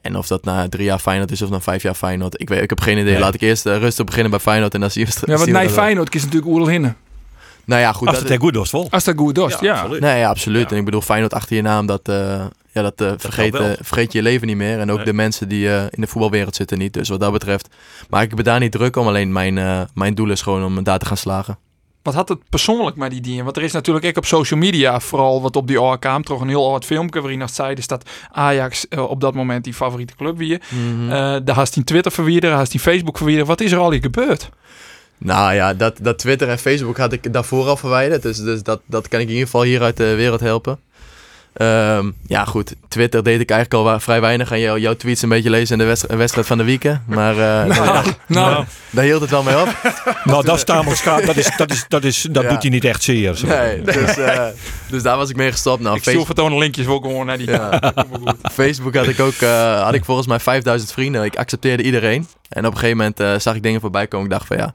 En of dat na drie jaar Feyenoord is of na vijf jaar Feyenoord. Ik, weet, ik heb geen idee. Nee. Laat ik eerst eh, rustig beginnen bij Feyenoord en dan zie je Ja, want zien we nee, dat wel. Feyenoord kiest natuurlijk Oerl Hinnen. Nou ja, goed. Als dat- het goed vol. Als dat goed doet, ja. absoluut. Nee, ja, absoluut. Ja. En ik bedoel, Feyenoord achter je naam, dat, eh, ja, dat, eh, vergeet, vergeet je je leven niet meer. En ook Nee. de mensen die eh, in de voetbalwereld zitten niet. Dus wat dat betreft maak ik me daar niet druk om. Alleen mijn, mijn doel is gewoon om daar te gaan slagen. Wat had het persoonlijk met die dingen? Want er is natuurlijk ook op social media, vooral wat op die ORK, toch een heel oud filmpje waarin dat zei dus dat Ajax eh, op dat moment die favoriete club wie. Mhm. Eh daar had hij Twitter verwijderd, daar had hij Facebook verwijderd. Wat is er al hier gebeurd? Nou ja, dat, dat Twitter en Facebook had ik daarvoor al verwijderd. Dus, dus dat, dat kan ik in ieder geval hier uit de wereld helpen. Ehm, ja, goed. Twitter deed ik eigenlijk al wa- vrij weinig aan jou, jouw tweets een beetje lezen in de wedstrijd, wedstrijd van de weekend. Maar eh, daar, Nou, daar hield het wel mee op. Nou, dat is tamelijk schaap. Dat, is, dat, is, dat, is, dat Ja. doet hij niet echt zeer. zo. Nee, dus, eh, dus daar was ik mee gestopt. Nou, ik stuur Facebook, vertonen linkjes ook gewoon naar die. ja. Facebook had ik ook, eh, had ik volgens mij 5000 vrienden. Ik accepteerde iedereen. En op een gegeven moment eh, zag ik dingen voorbij komen. Ik dacht van ja,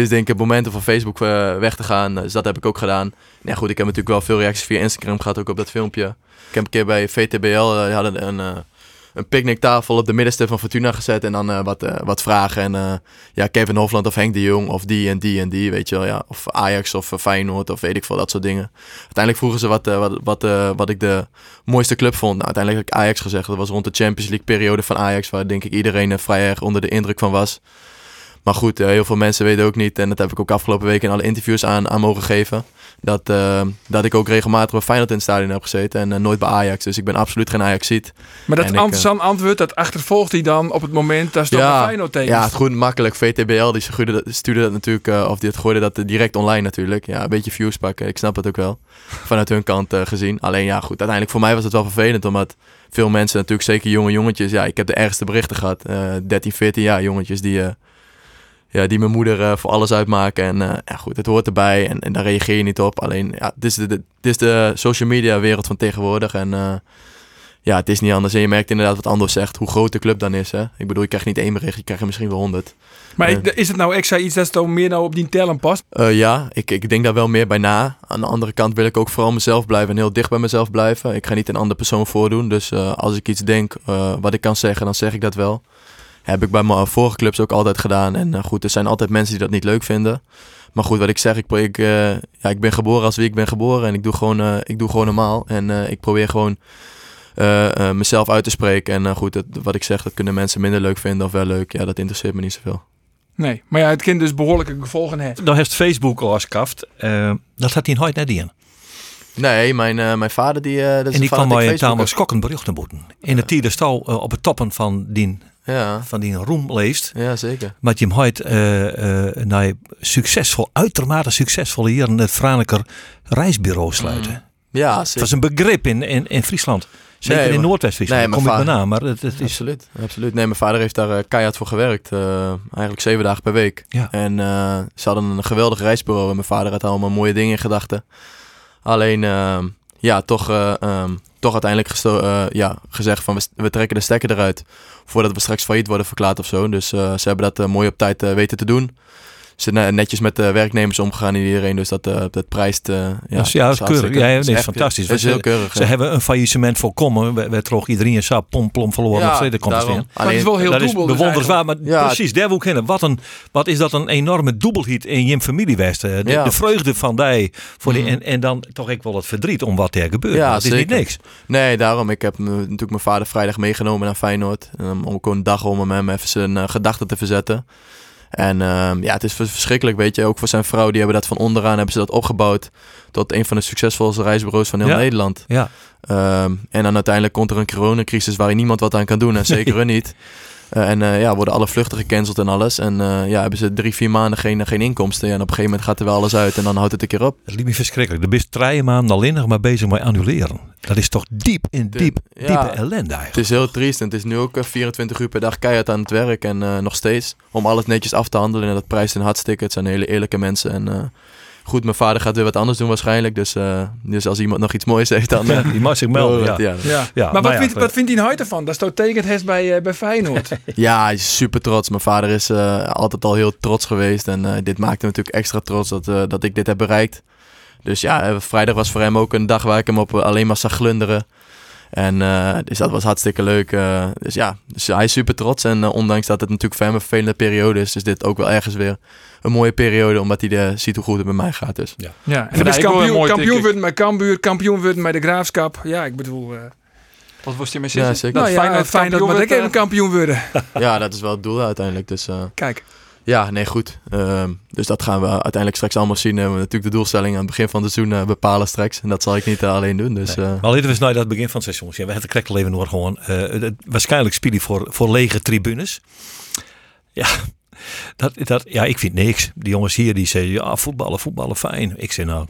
is denk ik het moment om van Facebook eh, weg te gaan. Dus dat heb ik ook gedaan. Ja goed, ik heb natuurlijk wel veel reacties via Instagram gehad, ook op dat filmpje. Ik heb een keer bij VTBL, eh, hadden een, eh, een picknicktafel op de middenste van Fortuna gezet. En dan eh, wat, eh, wat vragen. En eh, ja, Kevin Hofland of Henk de Jong of die en die en die, weet je wel. Ja. Of Ajax of eh, Feyenoord of weet ik veel, dat soort dingen. Uiteindelijk vroegen ze wat, eh, wat, wat, eh, wat ik de mooiste club vond. Nou, uiteindelijk heb ik Ajax gezegd. Dat was rond de Champions League periode van Ajax. Waar denk ik iedereen eh, vrij erg onder de indruk van was. Maar goed, eh, heel veel mensen weten ook niet. En dat heb ik ook afgelopen weken in alle interviews aan, aan mogen geven. Dat, eh, dat ik ook regelmatig bij Feyenoord in het stadion heb gezeten. En eh, nooit bij Ajax. Dus ik ben absoluut geen Ajaxiet. Maar dat ik, ant- antwoord, dat achtervolgt hij dan op het moment dat ze toch een Feyenoord tegen. Ja, het goed makkelijk. VTBL die stuurde dat, natuurlijk, of die het gooide dat direct online natuurlijk. Ja, een beetje views pakken. Ik snap dat ook wel. Vanuit hun kant gezien. Alleen ja, goed. Uiteindelijk voor mij was het wel vervelend, omdat veel mensen natuurlijk, zeker jonge jongetjes. Ja, ik heb de ergste berichten gehad. eh 13, 14 jaar jongetjes die, ja, die mijn moeder eh, voor alles uitmaken. En eh, ja, goed, het hoort erbij en, en daar reageer je niet op. Alleen, ja, dit is de, dit is de social media wereld van tegenwoordig. En eh, ja, het is niet anders. En je merkt inderdaad wat Anders zegt, hoe groot de club dan is. Hè? Ik bedoel, je krijgt niet één bericht, je krijgt er misschien wel honderd. Maar ik- is het nou extra iets dat toch meer nou op die tellen past? Ja, ik, ik denk daar wel meer bij na. Aan de andere kant wil ik ook vooral mezelf blijven en heel dicht bij mezelf blijven. Ik ga niet een andere persoon voordoen. Dus als ik iets denk wat ik kan zeggen, dan zeg ik dat wel. Heb ik bij mijn vorige clubs ook altijd gedaan. En eh, goed, er zijn altijd mensen die dat niet leuk vinden. Maar goed, wat ik zeg, ik, ik, eh, ja, ik ben geboren als wie ik ben geboren. En ik doe gewoon, eh, ik doe gewoon normaal. En eh, ik probeer gewoon eh, eh, mezelf uit te spreken. En eh, goed, dat, wat ik zeg, dat kunnen mensen minder leuk vinden of wel leuk. Ja, dat interesseert me niet zoveel. Nee, maar ja, het kind dus behoorlijke gevolgen heeft. Dan heeft Facebook al afskaft. Eh, dat had hij nooit net in. Nee, mijn, eh, mijn vader die... eh, dat is En die kwam bij een tamelijk schokkend berichten boeten. In de tiende stal op het toppen van die, Ja, van die roem leest. ja zeker. Maar je eh eh naar succesvol, uitermate succesvol hier in het Franeker reisbureau sluiten. Ja, Het zeker. was een begrip in, in, in Friesland. Zeker Nee, in Noordwest-Friesland. Nee, kom ik bijna, maar het, het is... Absoluut, absoluut. Nee, mijn vader heeft daar eh, keihard voor gewerkt. eh, eigenlijk zeven dagen per week. Ja. En eh, ze hadden een geweldig reisbureau. En mijn vader had allemaal mooie dingen in gedachten. Alleen, ja, toch, eh, ehm, toch uiteindelijk eh, ja, gezegd van we, trekken de stekker eruit. Voordat we straks failliet worden verklaard of zo. Dus eh, ze hebben dat eh, mooi op tijd weten te doen. Ze zijn netjes met de werknemers omgegaan en iedereen. Dus dat, eh, dat prijst. eh, ja, Dat is- ja, dat keurig. Ja, nee, is echt, fantastisch. Dat is Want heel keurig. Ze ja. hebben een faillissement voorkomen. We, we trokken iedereen zo pom plom verloren. Ja, nog steeds komt daarom. Maar het is wel heel dat is maar Ja. precies, daar wil ik heen. Wat, een, wat is dat een enorme dubbelhit in je familie geweest. eh. De, Ja. de vreugde van die, voor die Mhm. en, en dan toch ook wel het verdriet om wat er gebeurt. Ja, dat is niet niks. Nee, daarom. Ik heb me- natuurlijk mijn vader vrijdag meegenomen naar Feyenoord. Um, om ook een dag om hem even zijn gedachten te verzetten. En ehm, ja, het is vers- verschrikkelijk, weet je. Ook voor zijn vrouw, die hebben dat van onderaan hebben ze dat opgebouwd. Tot een van de succesvolste reisbureaus van heel Ja. Nederland. Ja. Ehm, en dan uiteindelijk komt er een coronacrisis waar niemand wat aan kan doen. En zeker hun niet. Eh, en eh, ja, worden alle vluchten gecanceld en alles. En eh, ja, hebben ze drie, vier maanden geen, geen inkomsten. Ja, en op een gegeven moment gaat er wel alles uit. En dan houdt het een keer op. Het liep me verschrikkelijk. De best drie maanden alleen nog maar bezig met annuleren. Dat is toch diep in De- diep, ja. diepe ellende Het eigenlijk. is heel triest en het is nu ook eh, 24 uur per dag keihard aan het werk en nog steeds om alles netjes af te handelen en dat prijst een hartstikke. Het zijn hele eerlijke mensen en goed, mijn vader gaat weer wat anders doen waarschijnlijk, dus, eh, dus als iemand nog iets moois heeft dan... eh, Die mag zich melden. Ja. het, ja. Ja. Ja, maar nou wat, ja, vindt, wat vindt hij nou ervan? Dat is toch tekent heeft bij, eh, bij Feyenoord. Ja, hij is super trots. Mijn vader is eh, altijd al heel trots geweest en eh, dit maakt hem natuurlijk extra trots dat, eh, dat ik dit heb bereikt. Dus ja, vrijdag was voor hem ook een dag waar ik hem op alleen maar zag glunderen. En eh, dus dat was hartstikke leuk. eh, dus ja, dus hij is super trots. En eh, ondanks dat het natuurlijk voor hem een vervelende periode is, is dit ook wel ergens weer een mooie periode. Omdat hij eh, ziet hoe goed het met mij gaat. Dus. ja, en Vind dan is kampioen, mooi kampioen worden met Cambuur, kampioen worden met de Graafschap. Ja, ik bedoel... eh Wat was die met Ja, zeker. nou ja, fijn dat ik wordt, even kampioen worden. ja, dat is wel het doel uiteindelijk. Dus eh, Kijk, ja, nee, goed. Ehm, dus dat gaan we uiteindelijk straks allemaal zien. We hebben natuurlijk de doelstelling aan het begin van het seizoen eh, bepalen straks. En dat zal ik niet eh, alleen doen. Dus, Nee. eh, Maar laten we eens naar dat begin van het seizoen. Ja, we hebben het leven nog gewoon. eh, het- waarschijnlijk speel je voor, voor lege tribunes. Ja, dat, dat, ja, ik vind niks. Die jongens hier die zeggen, ja, voetballen, voetballen, fijn. Ik zeg nou,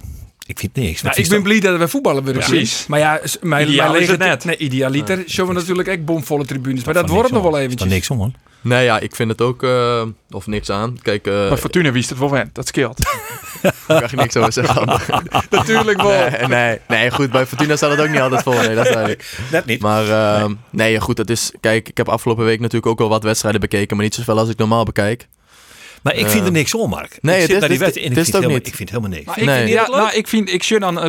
ik vind niks. Nou, ik ben blij dat we voetballen willen zien. Precies. Maar ja, mijn, mijn lege- het net. Nee, idealiter. Zullen we natuurlijk echt bomvolle tribunes. Maar dat wordt nog wel eventjes. daar niks om, man. Nee, ja, ik vind het ook... eh, of niks aan. Kijk, eh Bij Fortuna wist het wel went, dat scheelt. daar kan je niks over zeggen. Natuurlijk wel. Nee, nee, nee, goed. Bij Fortuna staat het ook niet altijd vol. Nee, dat zei ik. Net niet. Maar ehm, nee, goed, dat is... Kijk, ik heb afgelopen week natuurlijk ook wel wat wedstrijden bekeken, maar niet zoveel als ik normaal bekijk. Maar ik vind er niks om, Mark. nee, ik het naar die het en ik het vind helemaal- niet. Ik vind helemaal niks. Maar ik Nee. vind, ja, nou, ik vind, ik zie dan uh,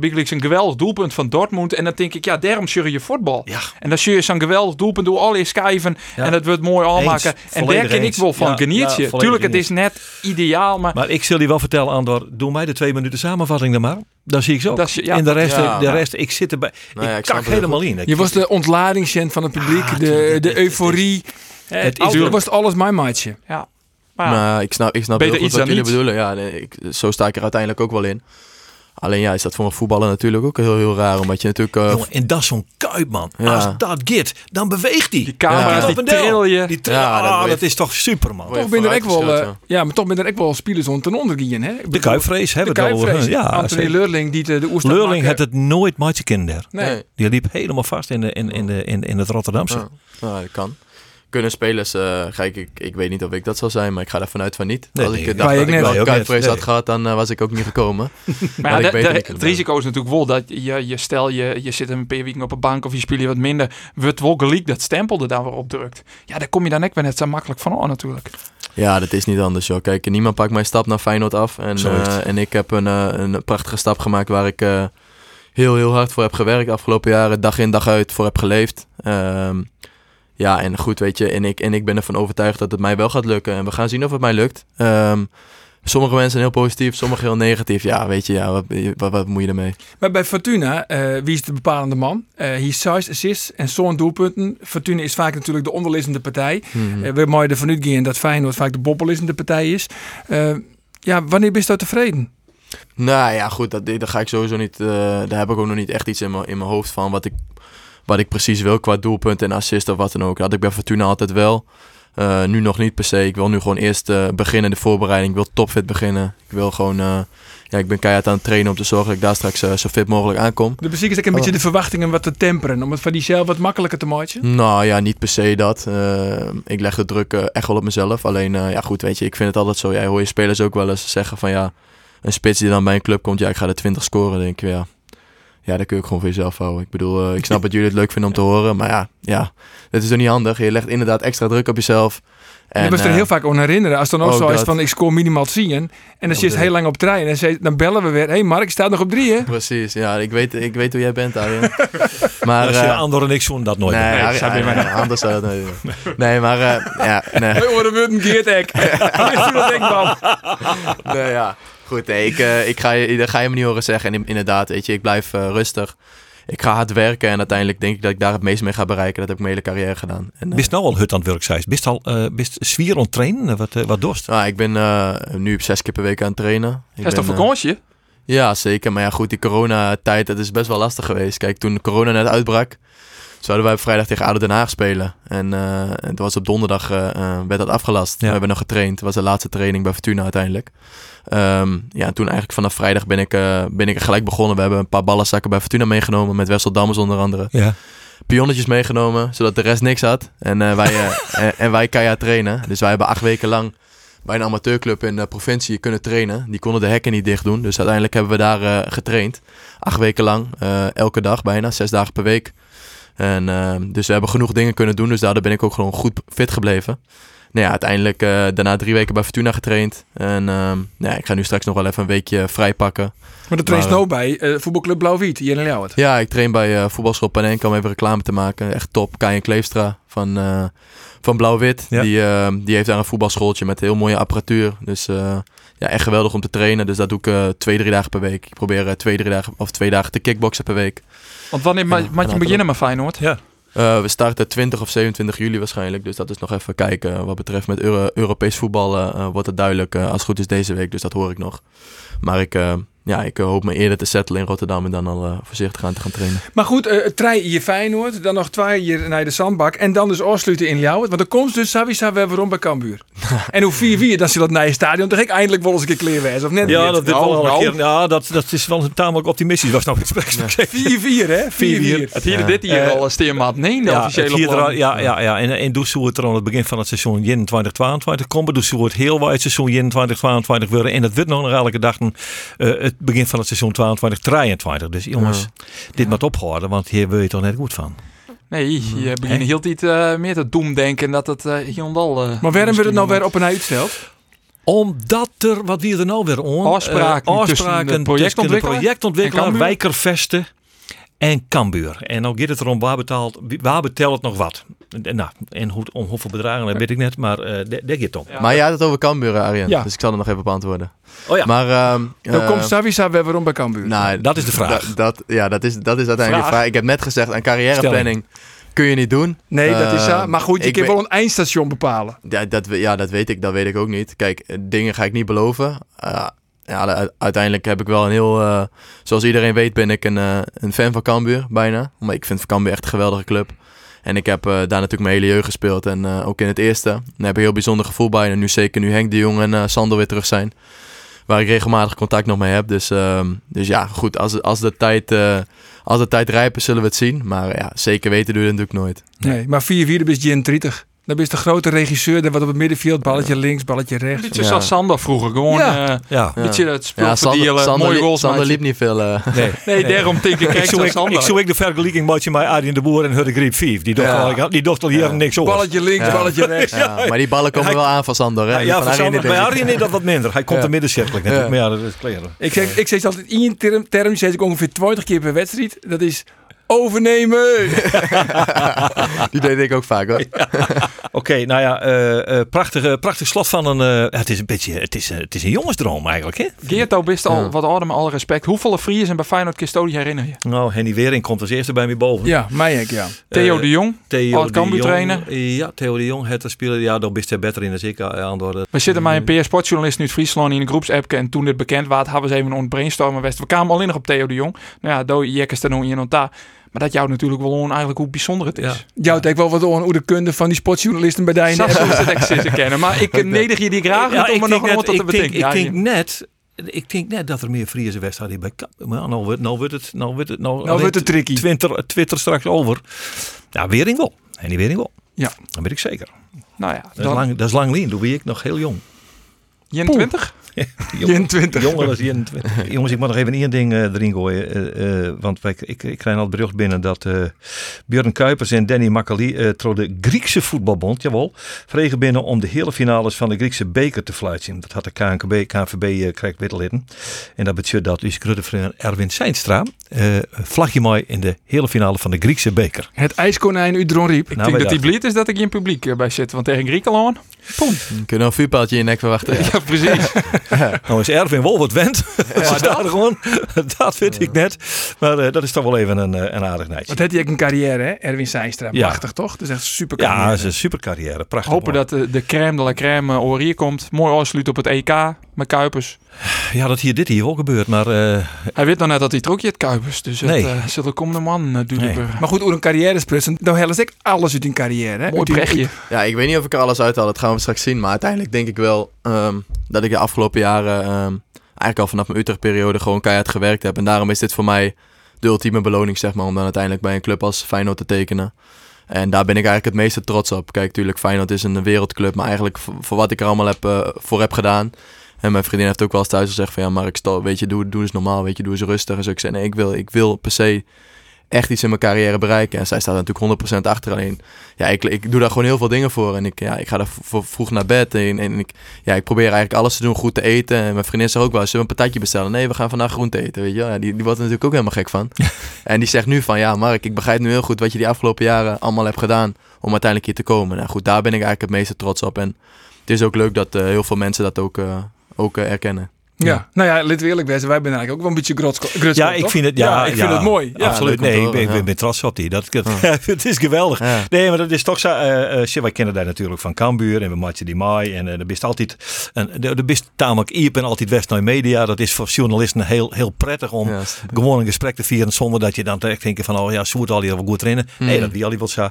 Big Leagues een geweldig doelpunt van Dortmund. En dan denk ik, ja, daarom zie je voetbal. Ja. En dan zie je zo'n geweldig doelpunt door al je schijven. Ja. En dat wordt mooi aanmaken. En daar kan ik wel van Ja, genieten. ja, volledig Tuurlijk, het is net ideaal, maar... Maar ik zal je wel vertellen, Andor, doe mij de twee minuten samenvatting dan maar. Dan zie ik zo. Dat is- ja. en de rest, Ja, de rest, ik zit erbij. Ik kak het helemaal in. Je was de ontladingcent van het publiek, de, het- het- euforie. het Het was alles mijn maatje. Ja. Maar, Maar ik snap, ik snap Beter heel goed wat jullie bedoelen. Ja, nee, ik, zo sta ik er uiteindelijk ook wel in. Alleen ja, is dat voor een voetballer natuurlijk ook heel, heel raar. Omdat je natuurlijk... eh, Jongen, en dat is zo'n kuip, man. Ja. Als dat git, dan beweegt hij. die camera's, Ja. die trillen. Die tra- Ja, dat ah, weet- dat is toch super, man. Je Toch ben er ook wel, eh, ja, maar toch ben er ook wel spelers om ten onder gaan, hè? De kuipvrees De hebben we het kuipvrees. over. Ja, Anthony. Leurling die de, de oerstap Leurling had het nooit matje kinder. Nee. Die liep helemaal vast in, de, in, in, de, in, in het Rotterdamse. Ja, nou, dat kan. Kunnen spelers, eh, kijk, ik, ik weet niet of ik dat zal zijn, maar ik ga ervan uit van niet. Nee, Als ik nee. dacht dat ik wel net, had gehad, dan eh, was ik ook niet gekomen. Maar ja, ik de- de- het risico is natuurlijk wel dat je, je stel je, je zit een paar weken op een bank of je speelt je wat minder, wordt wel gelijk dat stempel er dan weer op drukt. Ja, daar kom je dan ook weer net zo makkelijk van aan natuurlijk. Ja, dat is niet anders, joh. Kijk, niemand pakt mijn stap naar Feyenoord af. En, eh, en ik heb een, een prachtige stap gemaakt waar ik eh, heel, heel hard voor heb gewerkt de afgelopen jaren. Dag in, dag uit voor heb geleefd. Ehm, ja, en goed, weet je. En ik, en ik ben ervan overtuigd dat het mij wel gaat lukken. En we gaan zien of het mij lukt. Ehm, sommige mensen zijn heel positief, sommige heel negatief. Ja, weet je, ja, wat, wat, wat moet je ermee? Maar bij Fortuna, eh, wie is de bepalende man? Hij is 6 assists en zo'n doelpunten. Fortuna is vaak natuurlijk de onderliggende partij. Mhm. Eh, we mogen ervan uitgaan dat Feyenoord vaak de bobbelissende partij is. Eh, ja, wanneer ben je daar tevreden? Nou ja, goed, dat, daar ga ik sowieso niet. daar heb ik ook nog niet echt iets in mijn, in mijn hoofd van wat ik, wat ik precies wil qua doelpunt en assist of wat dan ook. Dat had ik bij Fortuna altijd wel. Eh, nu nog niet per se. Ik wil nu gewoon eerst eh, beginnen, de voorbereiding. Ik wil topfit beginnen. Ik wil gewoon. eh, ja, ik ben keihard aan het trainen om te zorgen dat ik daar straks zo fit mogelijk aankom. De muziek is ook een beetje de verwachtingen wat te temperen. Om het van die zelf wat makkelijker te maken. Nou ja, niet per se dat. Ik leg de druk echt wel op mezelf. Alleen, ja goed, weet je, ik vind het altijd zo. Jij hoor je spelers ook wel eens zeggen van ja, een spits die dan bij een club komt, ja, ik ga er 20 scoren. Denk ik, ja, ja, dat kun je ook gewoon voor jezelf houden. Ik bedoel, eh, ik snap dat jullie het leuk vinden om te horen, maar ja, ja, dat is toch niet handig. Je legt inderdaad extra druk op jezelf. En, je moest er eh, heel vaak aan herinneren. Als het dan ook ook zo is dat. van ik scoor minimaal 10. En dan zit je heel lang op trein. En ze- dan bellen we weer. Hé hey Mark, je staat nog op drie hè? Precies, ja, ik weet, ik weet hoe jij bent, Arjen. maar, Als je eh, Andor en ik zo'n dat nooit. nee, Arjen- anders zou dat nooit doen. Nee, maar eh, ja, nee. Dat wordt een van? nee, ja. Goed, nee, ik, eh, ik ga je, dat ga je me niet horen zeggen. En in- inderdaad, weet je, ik blijf eh, rustig. Ik ga hard werken en uiteindelijk denk ik dat ik daar het meest mee ga bereiken. Dat heb ik mijn hele carrière gedaan. En, eh, Bist nou al hut aan het werk, zei Bist al uh, bist zwier aan het trainen? Wat, uh, wat dorst? nou, ik ben uh, nu zes keer per week aan het trainen. Ik is toch vakantie? Uh, ja, zeker. Maar ja, goed, die coronatijd, dat is best wel lastig geweest. Kijk, toen corona net uitbrak, zouden wij op vrijdag tegen ADO Den Haag spelen. En uh, het was op donderdag, werd dat afgelast. Ja. We hebben nog getraind. Het was de laatste training bij Fortuna uiteindelijk. Um, ja, toen eigenlijk vanaf vrijdag ben ik, uh, ben ik er gelijk begonnen. We hebben een paar ballenzakken bij Fortuna meegenomen. Met Wessel Dammers onder andere. Ja. Pionnetjes meegenomen, zodat de rest niks had. En, uh, wij, en, en wij keihard trainen. Dus wij hebben acht weken lang bij een amateurclub in de provincie kunnen trainen. Die konden de hekken niet dicht doen. Dus uiteindelijk hebben we daar uh, getraind. Acht weken lang, uh, elke dag bijna, zes dagen per week. En, uh, dus we hebben genoeg dingen kunnen doen. Dus daardoor ben ik ook gewoon goed fit gebleven. Nou ja, uiteindelijk uh, daarna drie weken bij Fortuna getraind. En uh, nou ja, ik ga nu straks nog wel even een weekje vrij pakken. Maar dat traint nou bij uh, voetbalclub Blauw-Wit Ljouwert? Ja, ik train bij uh, voetbalschool Panenka om even reclame te maken. Echt top. Kajan Kleefstra van, uh, van Blauw-Wit. Ja. Die, uh, die heeft daar een voetbalschooltje met heel mooie apparatuur. Dus uh, ja, echt geweldig om te trainen. Dus dat doe ik uh, twee, drie dagen per week. Ik probeer twee, drie dagen of twee dagen te kickboksen per week. Want wanneer ma maak je beginnen met Feyenoord? Ja. Uh, we starten 20 of 27 juli waarschijnlijk. Dus dat is nog even kijken. Wat betreft met Euro Europees voetbal uh, wordt het duidelijk. Uh, als het goed is deze week. Dus dat hoor ik nog. Maar ik, ja, ik eh, hoop me eerder te settelen in Rotterdam en dan al eh, voorzichtig aan te gaan trainen. Maar goed, eh trein je Feyenoord, dan nog twee hier naar de zandbak en dan dus afsluiten in Ljouwert. Want dan komt dus Savisa weer waarom bij Cambuur. en hoe vier wie dan zal het naar je stadion toch ik eindelijk wel eens een keer kleer wezen of net Ja, niet? dat, dit Nou, wel een nou. keer, ja dat, dat is wel tamelijk optimistisch. Was nou iets 4-4 hè? 4-4. Het hier Ja. dit hier al steermaat nee, de Ja, officiële plan. ja, ja, ja. En, en dus hoe het er aan het begin van het seizoen 2022 komt. Dus hoe het heel wat het seizoen 2022 worden. En dat wordt nog elke dag een, eh, het begin van het seizoen 2023. Dus jongens, dit moet opgehouden, want hier wil je toch net goed van. Nee, je begint heel tijd eh, meer te doemdenken dat het uh, hier en al... eh, Maar waarom wordt het nou weer op een uitsteld? Omdat er, wat wie er nou weer on? Afspraken Eh, tussen de afspraken projectontwikkelaar projectontwikkelaar, en Cambuur? wijkervesten en Cambuur. En nou gaat het erom, waar betaalt, waar betelt het nog wat? En, nou, en hoe, om hoeveel bedragen, dat weet ik net, maar eh daar gaat het om. Ja. Maar jij had het over Cambuur, eh, Arjen. Ja. Dus ik zal er nog even op antwoorden. Oh ja, Maar, ehm, Dan eh, komt Savisa weer waarom bij Cambuur. nou, dat is de vraag. Dat, dat- ja, dat is, dat is uiteindelijk Vraag. de vraag. Ik heb net gezegd, aan carrièreplanning kun je niet doen. nee, dat is Eh, zo. Maar goed, je weet- wel een eindstation bepalen. Ja dat, we- ja, dat weet ik. Dat weet ik ook niet. Kijk, eh, dingen ga ik niet beloven. Eh, ja, uiteindelijk heb ik wel een heel... eh, zoals iedereen weet ben ik een, eh, een fan van Cambuur, bijna. Maar ik vind Cambuur echt een geweldige club. En ik heb eh, daar natuurlijk mijn hele jeugd gespeeld. En eh, ook in het eerste. Daar heb ik een heel bijzonder gevoel bij. En nu zeker nu Henk de Jong en eh, Sander weer terug zijn. Waar ik regelmatig contact nog mee heb. Dus, ehm, dus ja, goed. Als, als, de tijd, als de tijd rijp is, zullen we het zien. Maar ja, zeker weten doe je het natuurlijk nooit. Nee, maar 4-4 dan is Jen 30. Dan is de grote regisseur, dat wat op het middenveld, balletje links, balletje Een rechts. beetje Ja. zoals Sander vroeger. Gewoon Ja. eh, ja. Ja. beetje het spul Ja, Sander, Sander, mooie goals Sander liep niet veel. eh. Nee. Nee, daarom denk ik, kijk naar ik, Sander. ik zou ik de vergelijking maken met Arjen de Boer en Hudde Griep 5. Die docht, Ja. al- die docht al hier Ja. niks over. Balletje links, Ja. balletje rechts. Ja, maar die ballen komen Hij- wel aan van Sander. Hè? Ja, van Sander, niet, bij. Arjen is dat wat minder. Hij komt Ja. de middencirkel. Maar ja, dat is. Ik zeg, ik zeg altijd in term, term zeg ik ongeveer 20 keer per wedstrijd. Dat is overnemen. Die deed ik ook vaak hoor. Oké, nou ja, eh, eh, prachtige, prachtig slot van een... eh, het is een beetje, het is, eh, het is een jongensdroom eigenlijk, hè? Geert, best al Ja. wat ouder, met alle respect. Hoeveel Friers zijn bij Feyenoord Custodie herinner je? Nou, Henny Wering komt als eerste bij me boven. Ja, mij ook, ja. Theo Eh, de Jong. Theo de Jong- trainer. Ja, Theo de Jong, het spelen. Ja, dan bist hij beter in dan ik eh, aan door. We zitten met een PS Sportjournalist uit Friesland in een groepsapp. En toen dit bekend was, hadden we eens even een brainstormen. West. We kwamen alleen nog op Theo de Jong. Nou ja, do jekkers er nog in en daar. Maar dat jou natuurlijk wel on eigenlijk hoe bijzonder het is. Ja. Jou denk wel wat aan hoe de kunde van die sportjournalisten bij echt zitten kennen. Maar ik eh, neder je die graag Ja, om er nog wat net, te ik denk, bedenken. ik denk net... Ik denk net dat er meer Friese wedstrijden bij Maar nou wordt, nou wordt het... Nou wordt het, nou, Nou wordt het tricky. Twitter, Twitter straks over. Ja, Wering wel. Henny Wering wel. Ja. Dat weet ik zeker. Nou ja, Dat is dan lang, dat is lang lien. Toen ben ik nog heel jong. 21? Jong- 21. Jonger dan 21. Jongens, ik moet nog even één ding eh, erin gooien. eh, eh, want wij, ik, ik krijg al het bericht binnen dat eh Björn Kuipers en Danny Makali eh trouw de Griekse voetbalbond, jawel, vregen binnen om de hele finales van de Griekse beker te fluiten. Dat had de KNKB, KNVB uh, krijgt wittelitten. En dat betekent dat dus Gruttevriend Erwin Seinstra eh vlagje mooi in de hele finale van de Griekse beker. Het ijskonijn Udron Riep. Ik Nou, denk dat hij blij is dat ik hier in publiek bij zit. Want tegen Griekenland... Poem. Kun je nou een vuurpijltje in je nek verwachten? Ja, precies. Nou is Erwin wel wat wend. Ze daar gewoon. Dat weet ik net. Maar eh, dat is toch wel even een, eh, een aardig nijtje. Wat heeft hij ook een carrière, hè? Erwin Seinstra. Ja. Prachtig, toch? Dat is echt super Ja, carrière. het is een super carrière. Prachtig. Hopen dat de, de crème de la crème hier komt. Mooi afsluit op het EK met Kuipers. Ja, dat hier, dit hier wel gebeurt. Maar eh, Hij weet nog net dat hij trok je het Kuipers. Dus Nee. het uh, zit er komende man uh, duur Nee. Maar goed, hoe een carrière sprutsen. Nou ze ook alles uit een carrière, hè? Mooi Uit brechtje. Ja, ik weet niet of ik er alles uithaal. Dat gaan we straks zien. Maar uiteindelijk denk ik wel ehm, dat ik de afgelopen jaren... ehm, eigenlijk al vanaf mijn Utrecht-periode gewoon keihard gewerkt heb. En daarom is dit voor mij de ultieme beloning, zeg maar. Om dan uiteindelijk bij een club als Feyenoord te tekenen. En daar ben ik eigenlijk het meeste trots op. Kijk, natuurlijk, Feyenoord is een wereldclub. Maar eigenlijk voor, voor wat ik er allemaal heb, eh, voor heb gedaan... En mijn vriendin heeft ook wel eens thuis gezegd van... Ja, maar ik stel, weet je, doe, doe eens normaal. Weet je, doe eens rustig. En zo ik zei, nee, ik wil, ik wil per se echt iets in mijn carrière bereiken. En zij staat natuurlijk 100% achter. Alleen, ja, ik, ik doe daar gewoon heel veel dingen voor. En ik, ja, ik ga daar vroeg naar bed. En, en ik, ja, ik probeer eigenlijk alles te doen, goed te eten. En mijn vriendin zegt ook wel, zullen we een patatje bestellen? Nee, we gaan vandaag groente eten, weet je. Ja, die, die wordt er natuurlijk ook helemaal gek van. en die zegt nu van, ja Mark, ik begrijp nu heel goed wat je die afgelopen jaren allemaal hebt gedaan om uiteindelijk hier te komen. Nou goed, daar ben ik eigenlijk het meeste trots op. En het is ook leuk dat eh, heel veel mensen dat ook, eh, ook eh, erkennen. Ja. nou ja, let eerlijk wezen, wij zijn eigenlijk ook wel een beetje grutskop. Ja, ik vind het, ja, ik vind het mooi. Ja. Absoluut. Nee, ik ben, ben trots op die. Dat, het is geweldig. Ja. Nee, maar dat is toch zo. eh eh, wij kennen daar natuurlijk van Cambuur en we matchen die Mai. En er best altijd, en er er best tamelijk iep en altijd west naar media. Dat is voor journalisten heel, heel prettig om Ja, gewoon een gesprek te vieren zonder dat je dan direct denkt van, oh ja, moet al hier wel goed trainen. Nee, Hmm. dat wie al wel zo.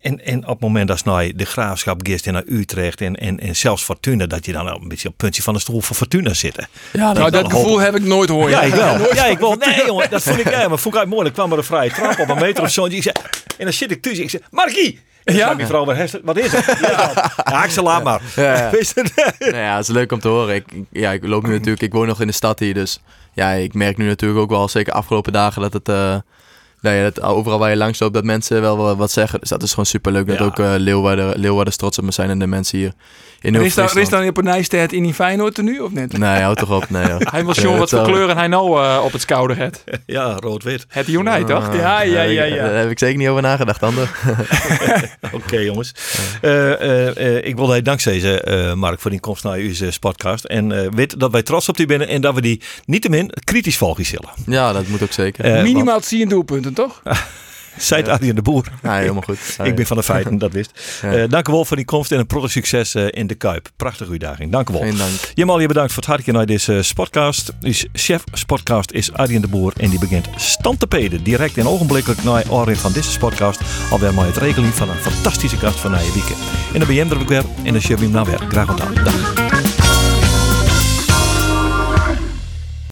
En, en op het moment dat nou de graafschap gist en naar Utrecht en, en, en zelfs Fortuna, dat je dan een beetje op het puntje van de stoel voor Fortuna zitten. Ja, Nou, dat gevoel heb ik nooit hoor. Ja, ik wel. Ja, ik wel. Nee, jongen, dat vond ik, ja, maar vond ik uit mooi. Er kwam er een vrije trap op een meter of zo. En, ik zei, en dan zit ik tussen. Ik zeg, Markie! Ja? die vrouw, wat is het? Wat is het? Ja, ja ik zei, laat maar. Ja, ja. Nou het is leuk om te horen. Ik, ik- ja, ik loop nu natuurlijk, ik woon nog in de stad hier, dus ja, ik merk nu natuurlijk ook wel, zeker afgelopen dagen, dat het, eh, nou ja, dat overal waar je langs loopt, dat mensen wel wat, zeggen. Dus dat is gewoon super leuk. Dat Ja. ook eh Leeuwarden, Leeuwarden trots op me zijn en de mensen hier in Er is dan, Nieuw-Friesland. is dan op een Nijstedt in die Feyenoord tenue of net? Nee, houd toch op. Nee, joh. Hij wil Ja, zien wat voor kleuren hij nou eh, op het schouder heeft. ja rood-wit. Het Unite, toch? Ah, Ja, ja, ja, ja. Daar heb ik zeker niet over nagedacht, Ander. Oké, jongens. Eh, eh, eh, ik wil je dankzij zeggen, eh, Mark, voor die komst naar uw podcast. En eh, weet dat wij trots op die binnen en dat we die niettemin kritisch volgen zullen. Ja, dat moet ook zeker. Minimaal 10 doelpunten, toch? Zijt Adrien de Boer. ja, helemaal goed. Ik ben van de feiten, dat wist. Eh dank u wel voor die komst en een prachtig succes eh, in de Kuip. Prachtige uitdaging. Dank u wel. Geen dank. Jamal, je bedankt voor het hartje naar deze sportcast. Dus chef sportcast is Arjen de Boer en die begint stand te peden. Direct en ogenblikkelijk naar Arjen van deze sportcast. Alweer maar het regeling van een fantastische gast van Nije Wieken. En dan ben je hem er ook weer en dan zie je hem nou weer. Graag gedaan. Dag.